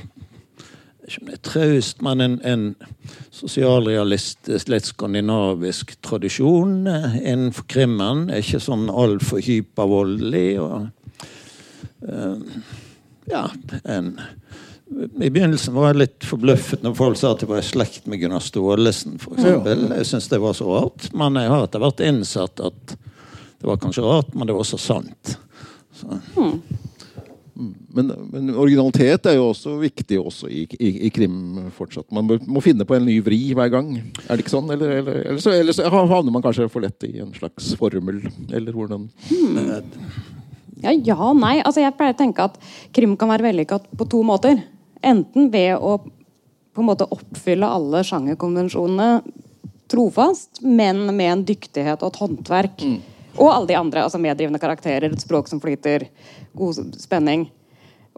ikke om det er traust, men en, en sosialrealistisk, litt skandinavisk tradisjon innenfor krimmen. Ikke sånn altfor hypervoldelig. Og uh, ja, en i begynnelsen var jeg litt forbløffet når folk sa at jeg var i slekt med Gunnar Staalesen. For eksempel. jeg syntes det var så rart. Men jeg har etter hvert innsett at det var kanskje rart, men det var også sant. Hmm. Men, men, originalitet er jo også viktig også i, i, i, krim fortsatt. Man må finne på en ny vri hver gang. Er det ikke sånn? Eller, eller, eller, så, eller så, havner man kanskje for lett i en slags formel? Eller hvordan. Ja, ja, nei. Altså, jeg pleier å tenke at krim kan være vellykket på to måter. Enten ved å på en måte oppfylle alle sjangerkonvensjonene trofast, men med en dyktighet og et håndverk. Mm. Og alle de andre. altså Meddrivende karakterer, et språk som flyter, god spenning.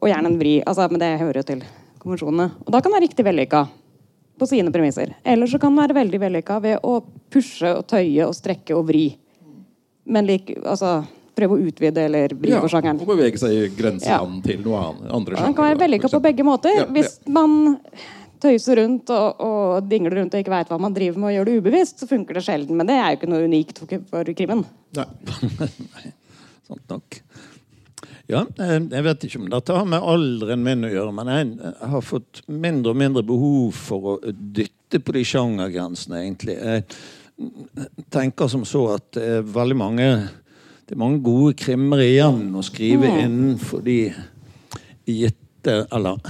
Og gjerne en vri. altså Men det hører jo til konvensjonene. Og da kan det være riktig vellykka på sine premisser. Eller så kan det være veldig vellykka ved å pushe og tøye og strekke og vri. Men like, altså prøve å utvide eller vri ja, på sjangeren. Og bevege seg i grenseland ja. til noe annet. andre sjangere. Den kan være vellykka på begge måter. Ja, Hvis man tøyser rundt og, og dingler rundt og ikke veit hva man driver med og gjør det ubevisst, så funker det sjelden. Men det er jo ikke noe unikt for, krimmen. Nei. Nei. *laughs* Sant nok. Ja, eh, jeg vet ikke om dette har med alderen min å gjøre, men jeg har fått mindre og mindre behov for å dytte på de sjangergrensene, egentlig. Jeg tenker som så at det er veldig mange det er mange gode krimmer igjen å skrive mm. innenfor de gitte, eller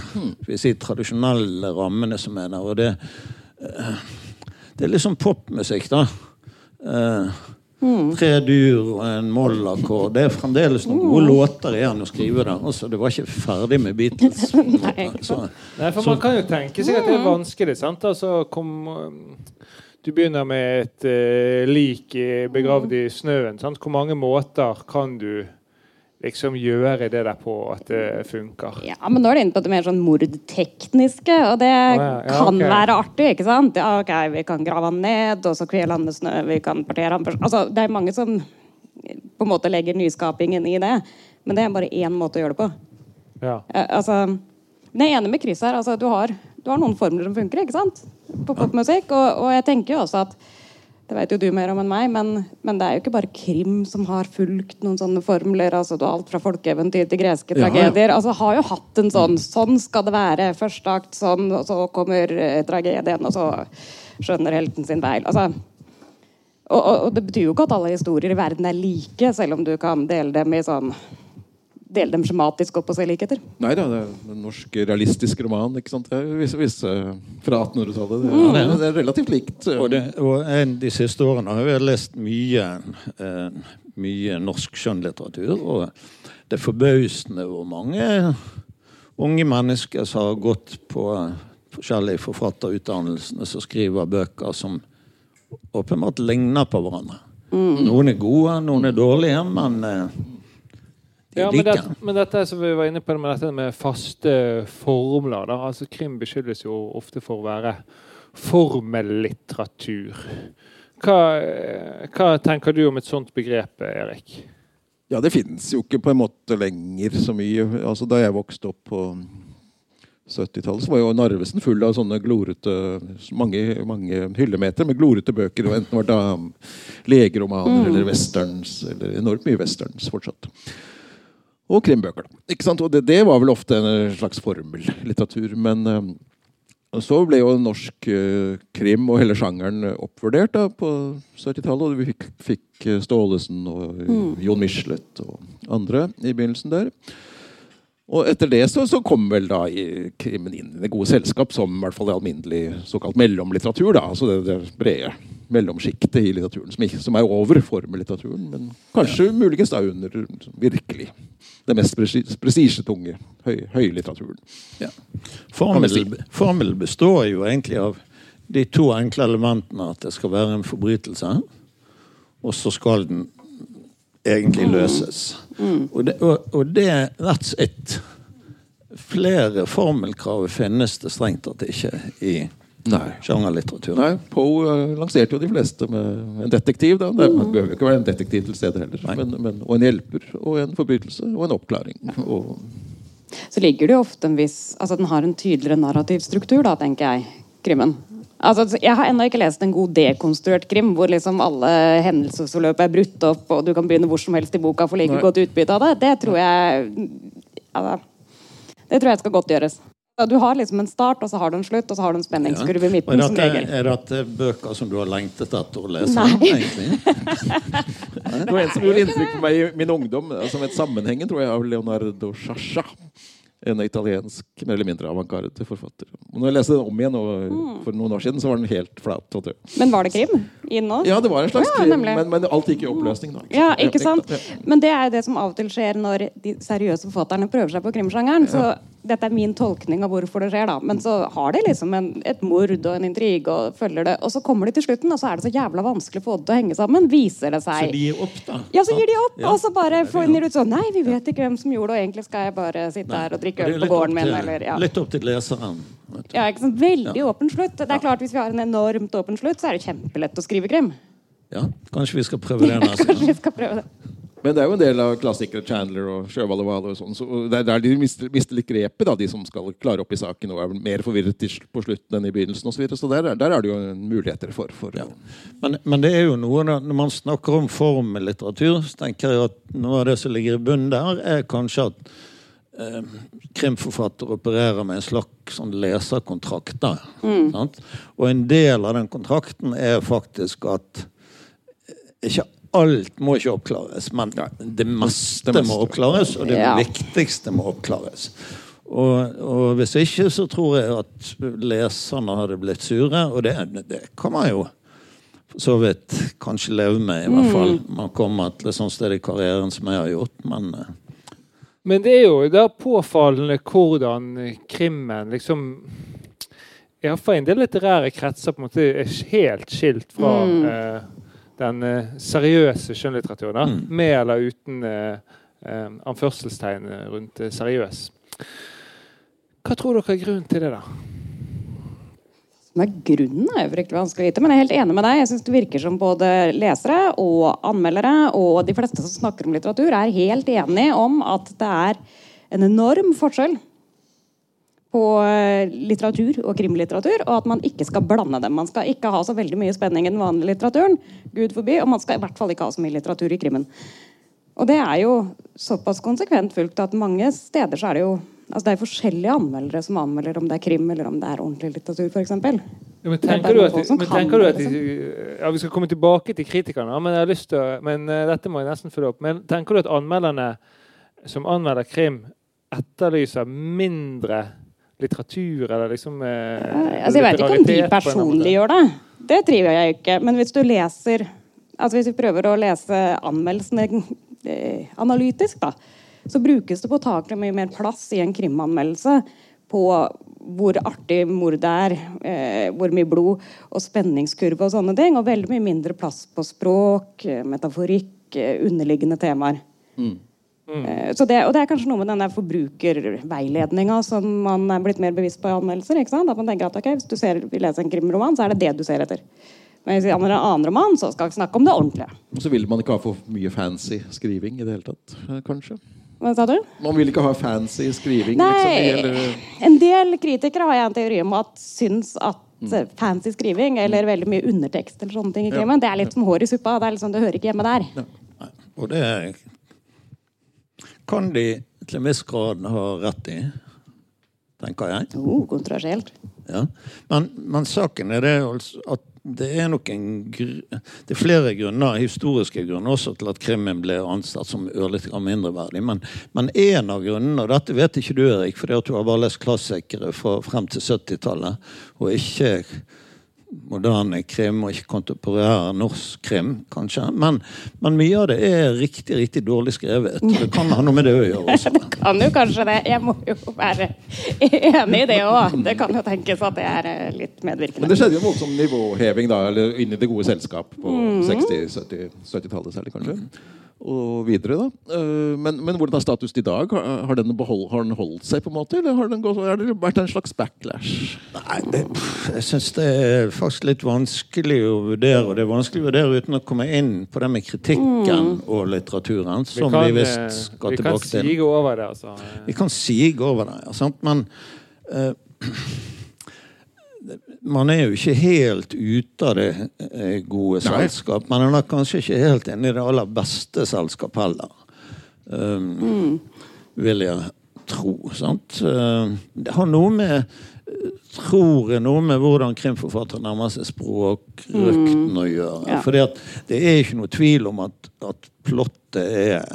vi si, tradisjonelle rammene som er der. Og det, eh, det er liksom popmusikk, da. Eh, mm. Tre dur og en mollakkord. Det er fremdeles noen gode mm. låter igjen å skrive der. Altså, det var ikke ferdig med Beatles. *laughs* Nei. Så, Nei, for man kan jo tenke seg at det er vanskelig. sant? Altså, kom, du begynner med et uh, lik begravd i snøen. Sant? Hvor mange måter kan du liksom gjøre det der på at det funker? Ja, men Nå er det inne på det mer sånn mordtekniske, og det oh, ja. Ja, kan okay. være artig. ikke sant? Ja, ok, Vi kan grave han ned, og så kvele han med snø. vi kan partere han. Altså, Det er mange som på en måte legger nyskapingen i det, men det er bare én måte å gjøre det på. Ja. Altså, jeg er enig med Chris her. altså Du har du har noen formler som funker ikke sant? på popmusikk. Og, og, jeg tenker jo også at det vet jo du mer om enn meg, men, men, det er jo ikke bare krim som har fulgt noen sånne formler. altså Alt fra folkeeventyr til greske ja, tragedier. Ja. altså Har jo hatt en sånn Sånn skal det være. Første akt sånn, og så kommer eh, tragedien, og så skjønner helten sin feil. altså og, og, og, det betyr jo ikke at alle historier i verden er like, selv om du kan dele dem i sånn dele dem skjematisk opp og se likheter. Nei da, det er en norsk realistisk roman ikke sant? Visse, visse fra 1800-tallet. Det, mm. det, er relativt likt. Og, det, og en, De siste årene har jeg lest mye, eh, mye norsk skjønnlitteratur. Og det er forbausende hvor mange unge mennesker som har gått på forskjellige forfatterutdannelsene, som skriver bøker som åpenbart ligner på hverandre. Mm. Noen er gode, noen er dårlige, men eh, ja, men, det, men, dette som vi var inne på med dette med faste formler da. altså Krim beskyldes jo ofte for å være formellitteratur. Hva, hva tenker du om et sånt begrep, Erik? Ja, det finnes jo ikke på en måte lenger så mye. Altså, da jeg vokste opp på 70-tallet, så var jo Narvesen full av sånne glorete mange, mange hyllemeter med glorete bøker. og Enten var det legeromaner mm. eller westerns. Eller enormt mye westerns fortsatt. Og krimbøker. Ikke sant? Og det, det, var vel ofte en slags formellitteratur. Men uh, så ble jo norsk eh, krim og hele sjangeren eh, oppvurdert da, på 70-tallet. Og vi fikk, fikk eh, Staalesen og mm. Jon Michelet og andre i begynnelsen der. Og etter det så, så kom vel da krimen krimmen inn i det gode selskap som i hvert fall alminnelig såkalt mellomlitteratur. da, altså det, det brede mellomsjiktet i litteraturen, som, ikke, som er over formellitteraturen, men kanskje muligens da under virkelig det mest prestisjetunge høy, høylitteraturen. Ja. Formel, formel består jo egentlig av de to enkle elementene at det skal være en forbrytelse, og så skal den egentlig løses. Og, det, og, og det That's it. Flere formelkrav finnes det strengt tatt ikke i Nei. sjangerlitteratur. Nei, Poe eh, lanserte jo de fleste med en detektiv. da. Det man behøver ikke være en detektiv til stede heller. Men, men, og en hjelper, og en forbrytelse, og en oppklaring. Og, så ligger det jo ofte en viss Altså den har en tydeligere narrativ struktur, da, tenker jeg. Krimmen. Altså, jeg har ennå ikke lest en god dekonstruert krim hvor liksom alle hendelsesforløp er brutt opp, og du kan begynne hvor som helst i boka for like Nei. godt utbytte av det. Det tror jeg altså, Det tror jeg skal godt gjøres. Du har liksom en start, og så har du en slutt, og så har du en spenningskurve i midten. er Det, er dette bøker som du har lengtet etter å lese? Nei. egentlig? *laughs* det var en som gjorde inntrykk på meg i min ungdom eh, som et sammenhengen tror jeg, av Leonardo Sciascia. En italiensk, mer eller mindre avantgarde forfatter. Og når jeg leste den om igjen og, for noen år siden, så var den helt flat og. Men var det krim inn nå? Ja, det var en slags Ja, krim, men, men alt gikk i oppløsning. da. Ja, ikke sant? Men det er det som av og til skjer når de seriøse forfatterne prøver seg på krimsjangeren. Så dette er min tolkning av hvorfor det skjer, da. Men så har de liksom en, et mord og en intrige og følger det. Og så kommer de til slutten, og så er det så jævla vanskelig å få det til å henge sammen. Viser det seg. Så de gir opp, da? Ja, så gir de opp, Ja. og så bare finner de ut sånn Nei, vi vet ikke hvem som gjorde det, og egentlig skal jeg bare sitte her og drikke øl på gården min, eller ja. Litt opp til leseren. ja ikke sant? Veldig åpen slutt. Det er klart Hvis vi har en enormt åpen slutt, så er det kjempelett å skrive krim. Ja, kanskje vi skal prøve det *laughs* Ja, Kanskje vi skal prøve det. Men det er jo en del av klassikere, Chandler og Sjøvall og Vale og sånn. Så det er der de mister, mister litt grepet, da, de som skal klare opp i saken og er mer forvirret på slutten enn i begynnelsen Og Så, videre. så der, er- der er det jo muligheter for, for Men, men det er jo noe når man snakker om formellitteratur, så tenker jeg at noe av det som ligger i bunnen der, er kanskje at eh, krimforfattere opererer med en slags sånn leserkontrakt. Da, mm. Og en del av den kontrakten er faktisk at eh, ikke alt må ikke oppklares, men det meste meste. må oppklares, og det Ja. viktigste må oppklares. Og, og hvis ikke, så tror jeg at leserne hadde blitt sure, og det, det kan man jo for så vidt kanskje leve med, i hvert fall. Man kommer til et sånt sted i karrieren som jeg har gjort, men eh, Men det er jo da påfallende hvordan krimmen liksom Iallfall en del litterære kretser på en måte er helt skilt fra eh, den eh, seriøse skjønnlitteraturen. Mm. Med eller uten eh, eh, anførselstegn rundt seriøs. Hva tror dere er grunnen til det, da? Som er grunnen, er jo fryktelig vanskelig å vite. Men jeg er helt enig med deg. Jeg synes Det virker som både lesere og anmeldere og de fleste som snakker om litteratur, er helt enige om at det er en enorm forskjell på eh, litteratur og krimlitteratur, og at man ikke skal blande dem. Man skal ikke ha så veldig mye spenning i den vanlige litteraturen, Gud forbi, og man skal i hvert fall ikke ha så mye litteratur i krimmen. Og det er jo såpass konsekvent fulgt at mange steder så er det jo altså det er forskjellige anmeldere som anmelder om det er krim eller om det er ordentlig litteratur, f.eks. Ja, men er tenker du at, men tenker du at de, ja, Vi skal komme tilbake til kritikerne, men jeg har lyst til å, men eh, dette må jeg nesten følge opp. Men tenker du at anmelderne som anmelder krim, etterlyser mindre litteratur, eller liksom eh, Altså, jeg vet ikke om de personlig gjør det. Det triver jeg ikke. Men hvis du leser altså Hvis vi prøver å lese anmeldelsene eh, analytisk, da, så brukes det påtakelig mye mer plass i en krimanmeldelse på hvor artig mordet er, eh, hvor mye blod og spenningskurve og sånne ting, og veldig mye mindre plass på språk, eh, metaforikk, eh, underliggende temaer. Eh, Så det, og det er kanskje noe med den forbrukerveiledninga som man er blitt mer bevisst på i anmeldelser. ikke sant? At man tenker at okay, Hvis du ser, vil lese en krimroman, så er det det du ser etter. Men hvis vi er en annen roman, så skal vi snakke om det ordentlige. Og så vil man ikke ha for mye fancy skriving i det hele tatt, eh, kanskje. Hva sa du? Man vil ikke ha fancy skriving. Nei, liksom, eller... en del kritikere har jeg en teori om at syns at Mm. fancy skriving eller veldig mye undertekst eller sånne ting i krimmen, det er litt som hår i suppa. Det er liksom, det hører ikke hjemme der. Ja. Og det kan de til en viss grad ha rett i. tenker jeg. Oh, kontroversielt. Ja. Men, men saken er det altså at det er nok en Det er flere grunner, historiske grunner også til at krimmen ble ansett som ørlite mindreverdig. Men, men en av grunnene, og dette vet ikke du, Erik, fordi at du har bare lest klassikere fra frem til 70-tallet, og ikke moderne krim og ikke kontemporær norsk krim, kanskje. Men, men mye av det er riktig, riktig dårlig skrevet. *laughs* Det kan ha noe med det å gjøre også. Det kan jo kanskje det. Jeg må jo være enig i det òg. Det kan jo tenkes at det er litt medvirkende. Men det skjedde jo en voldsom nivåheving da, eller inn i det gode selskap på 60-70-tallet særlig, kanskje. Og videre, da. Eh, Men, men hvordan er status i dag? Har, den behold, har den holdt seg, på en måte? Eller har den gått, er det vært en slags backlash? Nei, det, jeg syns det er faktisk litt vanskelig å vurdere. Og det er vanskelig å vurdere uten å komme inn på det med kritikken og litteraturen, som vi, kan, visst eh, skal vi kan tilbake til. sige over det. Altså. Vi kan sige over det, ja, sant? men eh, *clears throat* man er jo ikke helt ute av det eh, gode Nei. selskap. Men man er kanskje ikke helt inne i det aller beste selskap heller. Um, Vil jeg tro. Sant? Eh, det har noe med Tror jeg noe med hvordan krimforfattere nærmer seg språkrøkten å gjøre. Ja. For det er ikke noe tvil om at, at plottet er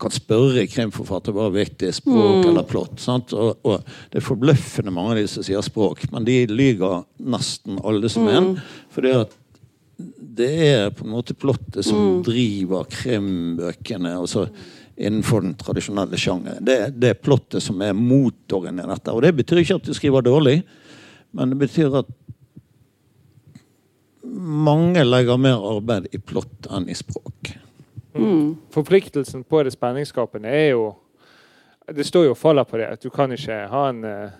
kan spørre krimforfatter hva er viktig, språk eller plott. Sant? Og, og det er forbløffende mange av de som sier språk, men de lyver nesten alle som en. Fordi at det er på en måte plottet som driver krimbøkene. altså innenfor den tradisjonelle sjangeren. Det, det er plottet som er motoren i dette. Og det betyr ikke at du skriver dårlig, men det betyr at mange legger mer arbeid i plott enn i språk. Forpliktelsen på det spenningsskapende er jo Det står jo og faller på det. at Du kan ikke ha en, eh,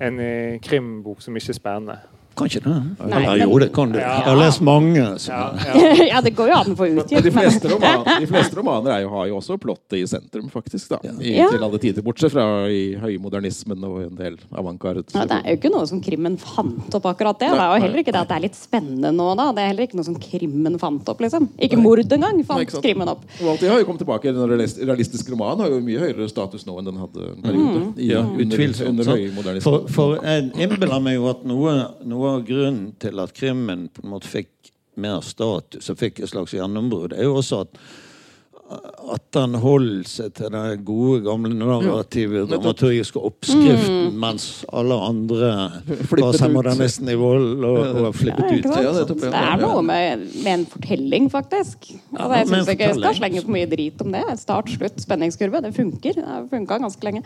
en eh, krimbok som ikke er spennende. Kan ikke det? Nei, Eller men- jo, det kan du. Ja. Jeg har lest mange. Ja, ja. *laughs* ja, det går jo an å få utgitt, de fleste, romaner, *laughs* de fleste romaner er jo, har jo også plottet i sentrum, faktisk. da, I, Til alle tider, Bortsett fra i høymodernismen og en del avantgarde. ja, det er jo ikke noe som krimmen fant opp, akkurat det. Det er jo heller ikke det at det er litt spennende nå, da. Det er heller ikke noe som krimmen fant opp, liksom. Ikke mord engang fant nei, krimmen opp. Og alt har jo kommet tilbake. En realis- realistisk roman har jo mye høyere status nå enn den hadde en periode. Mm. Ja, under, utvilsomt. under under høymodernismen. For, for jeg innbiller meg jo at noe, noe av grunnen til at krimmen på en måte fikk mer status og fikk et slags gjennombrudd, er jo også at at han holdt seg til den gode, gamle narrative dramaturgiske oppskriften, mens alle andre Flippet seg modernisten i vold og, og flippet ja, ut. Ja, det, det er noe med, med en fortelling, faktisk. Altså, jeg syns ikke jeg skal slenge for mye drit om det. Start, slutt, spenningskurve. Det funker. Det har funka ganske lenge.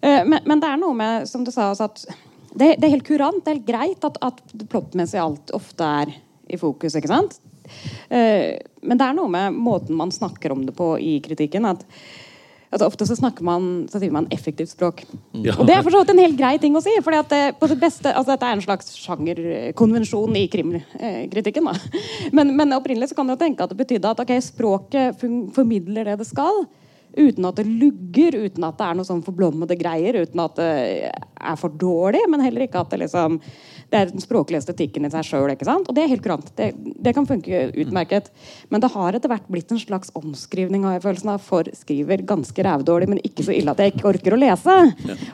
Eh, Men, men det er noe med, som du sa, altså at det, det er helt kurant, det er helt greit at, at plottmessig alt ofte er i fokus, ikke sant? Eh, Men det er noe med måten man snakker om det på i kritikken. at Altså, ofte så snakker man så sier man effektivt språk. Ja. Og det er for så vidt en helt grei ting å si. fordi at det, på det beste, altså Dette er en slags sjangerkonvensjon i krimkritikken. Men, men opprinnelig så kan du tenke at det betydde at ok, språket formidler det det skal. Uten at det lugger, uten at det er noe sånn forblommede greier, uten at det er for dårlig, men heller ikke at det liksom det er den språklige estetikken i seg sjøl. Og det er helt kurant. Det, det kan funke utmerket. Men det har etter hvert blitt en slags omskrivning har jeg følelsen av, for skriver ganske rævdårlig, men ikke så ille at jeg ikke orker å lese.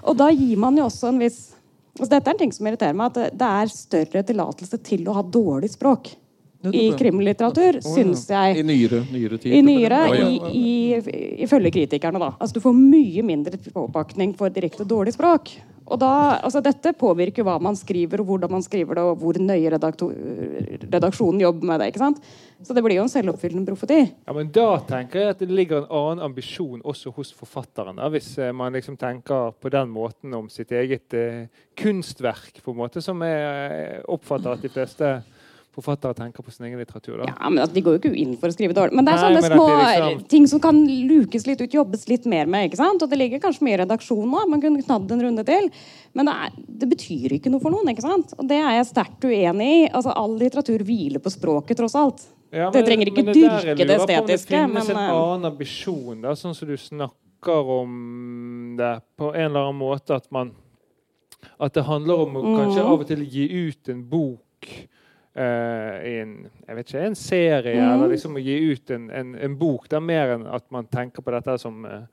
Og da gir man jo også en viss altså Dette er en ting som irriterer meg, at det, det er større tillatelse til å ha dårlig språk i krimlitteratur, syns jeg. I nyere, nyere tid. I nyere, oh, ja. i, i, ifølge kritikerne, da. Altså, du får mye mindre påpakning for direkte dårlig språk. Og da, altså, dette påvirker hva man skriver, og hvordan man skriver det, og hvor nøye redaksjonen jobber med det. ikke sant? Så det blir jo en selvoppfyllende profeti. Ja, men Da tenker jeg at det ligger en annen ambisjon også hos forfatteren. Da, hvis eh, man liksom tenker på den måten om sitt eget eh, kunstverk, på en måte, som jeg eh, oppfatter at de fleste forfattere tenker på sin egen litteratur. Da. Ja, men De går jo ikke inn for å skrive dårlig. Men det er sånne Nei, små liksom- ting som kan lukes litt ut, jobbes litt mer med. ikke sant? Og det ligger kanskje mye i redaksjonen òg. Man kunne knadd en runde til. Men det, er, det betyr ikke noe for noen. ikke sant? Og det er jeg sterkt uenig i. Altså, All litteratur hviler på språket, tross alt. Ja, det trenger ikke men det dyrke det estetiske. Men. Det Men finnes en eh, annen ambisjon, da, sånn som du snakker om det på en eller annen måte. At man At det handler om å kanskje Mhm. av og til gi ut en bok eh, i en jeg vet ikke, en serie, mm. eller liksom å gi ut en, en, en bok. Det er mer enn at man tenker på dette som uh,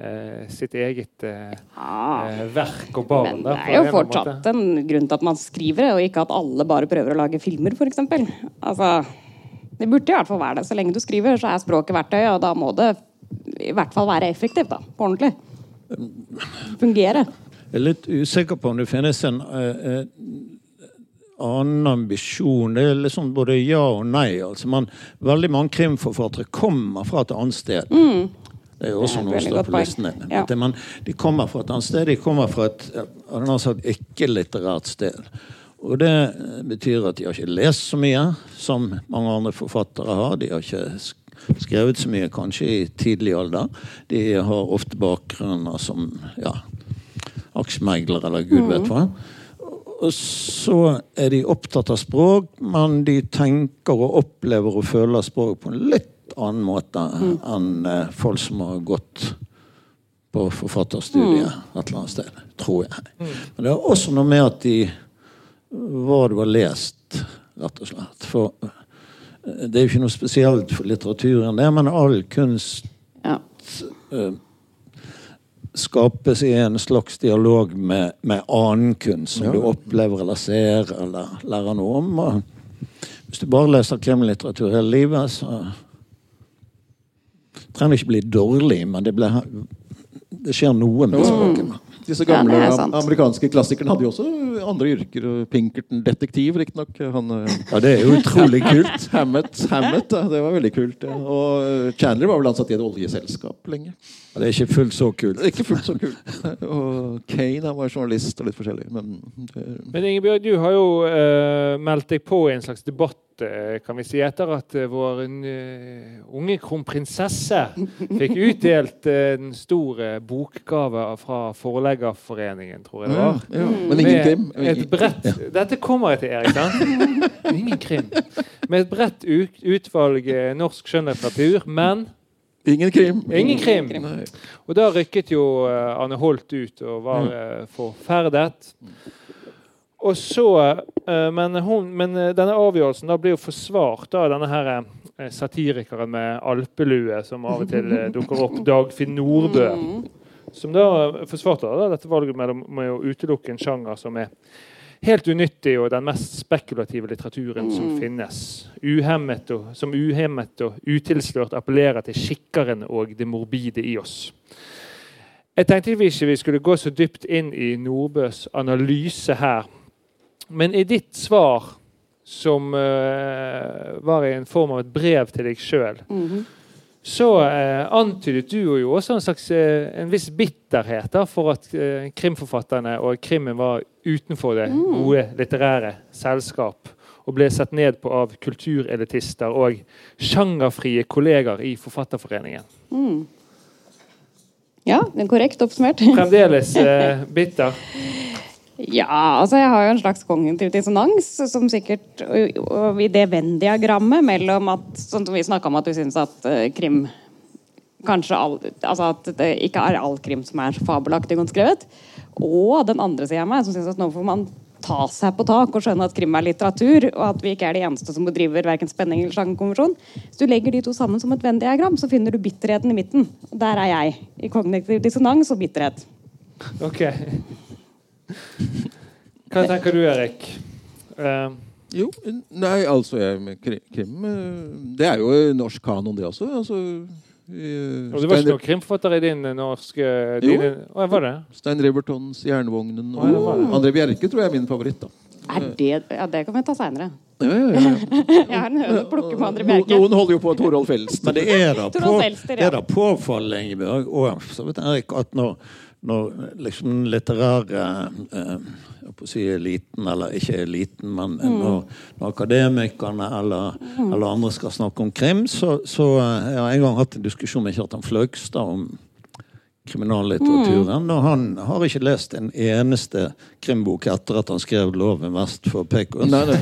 uh, sitt eget eh, Ja. eh, verk og barn. Men det er jo fortsatt måte. en grunn til at man skriver det, og ikke at alle bare prøver å lage filmer, f.eks. Altså, det burde i hvert fall være det. Så lenge du skriver, så er språket verktøy, og da må det i hvert fall være effektivt. da, På ordentlig. Fungere. Jeg er litt usikker på om det finnes en annen ambisjon. Det er liksom både ja og nei. Altså man, veldig mange krimforfattere kommer fra et annet sted. Det er jo også Mm. Noe som står på poeng. listen. Ja. Man- De kommer fra et annet sted. De kommer fra et ikke-litterært sted. Og det eh, betyr at de har ikke lest så mye som mange andre forfattere har. De har ikke skrevet så mye kanskje i tidlig alder. De har ofte bakgrunner som ja, aksjemegler eller gud vet hva. Og så er de opptatt av språk, men de tenker og opplever og føler språk på en litt annen måte enn eh, folk som har gått på forfatterstudiet et eller annet sted, tror jeg. Men det er også noe med at de hva du har lest, rett og slett. For eh, det er jo ikke noe spesielt for litteraturen, det, men all kunst Ja. eh, skapes i en slags dialog med, med annen kunst som du opplever eller ser eller lærer noe om. Og hvis du bare leser krimlitteratur hele livet, så trenger det ikke bli dårlig, men det, ble, det skjer noe med språket. Disse gamle er amerikanske klassikerne hadde jo også andre yrker. Pinkerton detektiv, riktignok. Eh, Ja, det er jo utrolig *laughs* kult. Hammett, Hammett det var veldig kult. Ja. Og eh, Chandler var vel ansatt i et oljeselskap lenge. Ja, Det er ikke fullt så kult. Ikke fullt så kult. *laughs* Og Kane han var journalist og litt forskjellig. Men det, Men Ingebjørg, du har jo uh, meldt deg på i en slags debatt, eh, kan vi si, etter at eh, vår unge kronprinsesse fikk utdelt den store bokgave fra Forleggerforeningen, tror jeg det var. ja, men ingen Med krim. Et brett, Dette kommer jeg til, Erik. sant? Ingen krim. Med et bredt utvalg norsk skjønnlitteratur, men Ingen krim. Ingen krim. Nei. Og da rykket jo eh, Anne Holt ut og var uh, forferdet. Og så eh, Men, hun, men eh, denne avgjørelsen da blir jo forsvart av denne her eh, satirikeren med alpelue som av og til eh, *laughs* dukker opp, Dagfinn Nordbø. Som da forsvarte da, dette valget mellom med å utelukke en sjanger som er helt unyttig og den mest spekulative litteraturen som finnes. Uhemmet og, som uhemmet og utilslørt appellerer til skikkeren og det morbide i oss. Jeg tenkte vi ikke vi skulle gå så dypt inn i Nordbøs analyse her. Men i ditt svar, som uh, var i en form av et brev til deg sjøl, så eh, antydet du jo også en slags eh, en viss bitterhet da, for at eh, krimforfatterne og krimmen var utenfor det gode litterære selskap og ble sett ned på av kulturelitister og sjangerfrie kolleger i Forfatterforeningen. Ja, det er korrekt oppsummert. Fremdeles *laughs* eh, bitter. Ja, altså jeg har jo en slags kognitiv dissonans som sikkert i det Venn-diagrammet mellom at Sånn som vi snakka om at du syns at uh, krim Kanskje all, altså at det ikke er all krim som er fabelaktig godt skrevet. Og den andre sida av meg som syns at nå får man ta seg på tak og skjønne at krim er litteratur, og at vi ikke er de eneste som bedriver verken spenning eller sjangerkonvensjon. Hvis du legger de to sammen som et Venn-diagram, så finner du bitterheten i midten. Og der er jeg. I kognitiv dissonans og bitterhet. Ok. Hva tenker du, Erik? Uh, Jo, nei, altså jeg, krim eh, Det er jo norsk kanon, det også. Altså, i, og det var ikke noen krimforfatter i din norske norske Jo. dine, Å, var det? Stein Rivertons 'Jernvognen' og oh, ja, det var det. André Bjerke tror jeg er min favoritt. da. Er det, ja, det kan vi ta seinere. Ja, ja, ja. *laughs* Jeg har en høne å plukke med André Bjerke. noen holder jo på Torolf Elst. Men det er da, på, det ja. er da påfallende, Ingeborg, og så vidt Erik, at når, når liksom den litterære eh, jeg på å si eliten, eller ikke eliten, men Mm. når, når akademikerne eller, eller andre skal snakke om krim, så, så eh, jeg har en gang hatt en diskusjon med Kjartan Fløgstad om kriminallitteraturen. Mm. Og han har ikke lest en eneste krimbok etter at han skrev 'Loven vest for Pekos'. Nei, nei.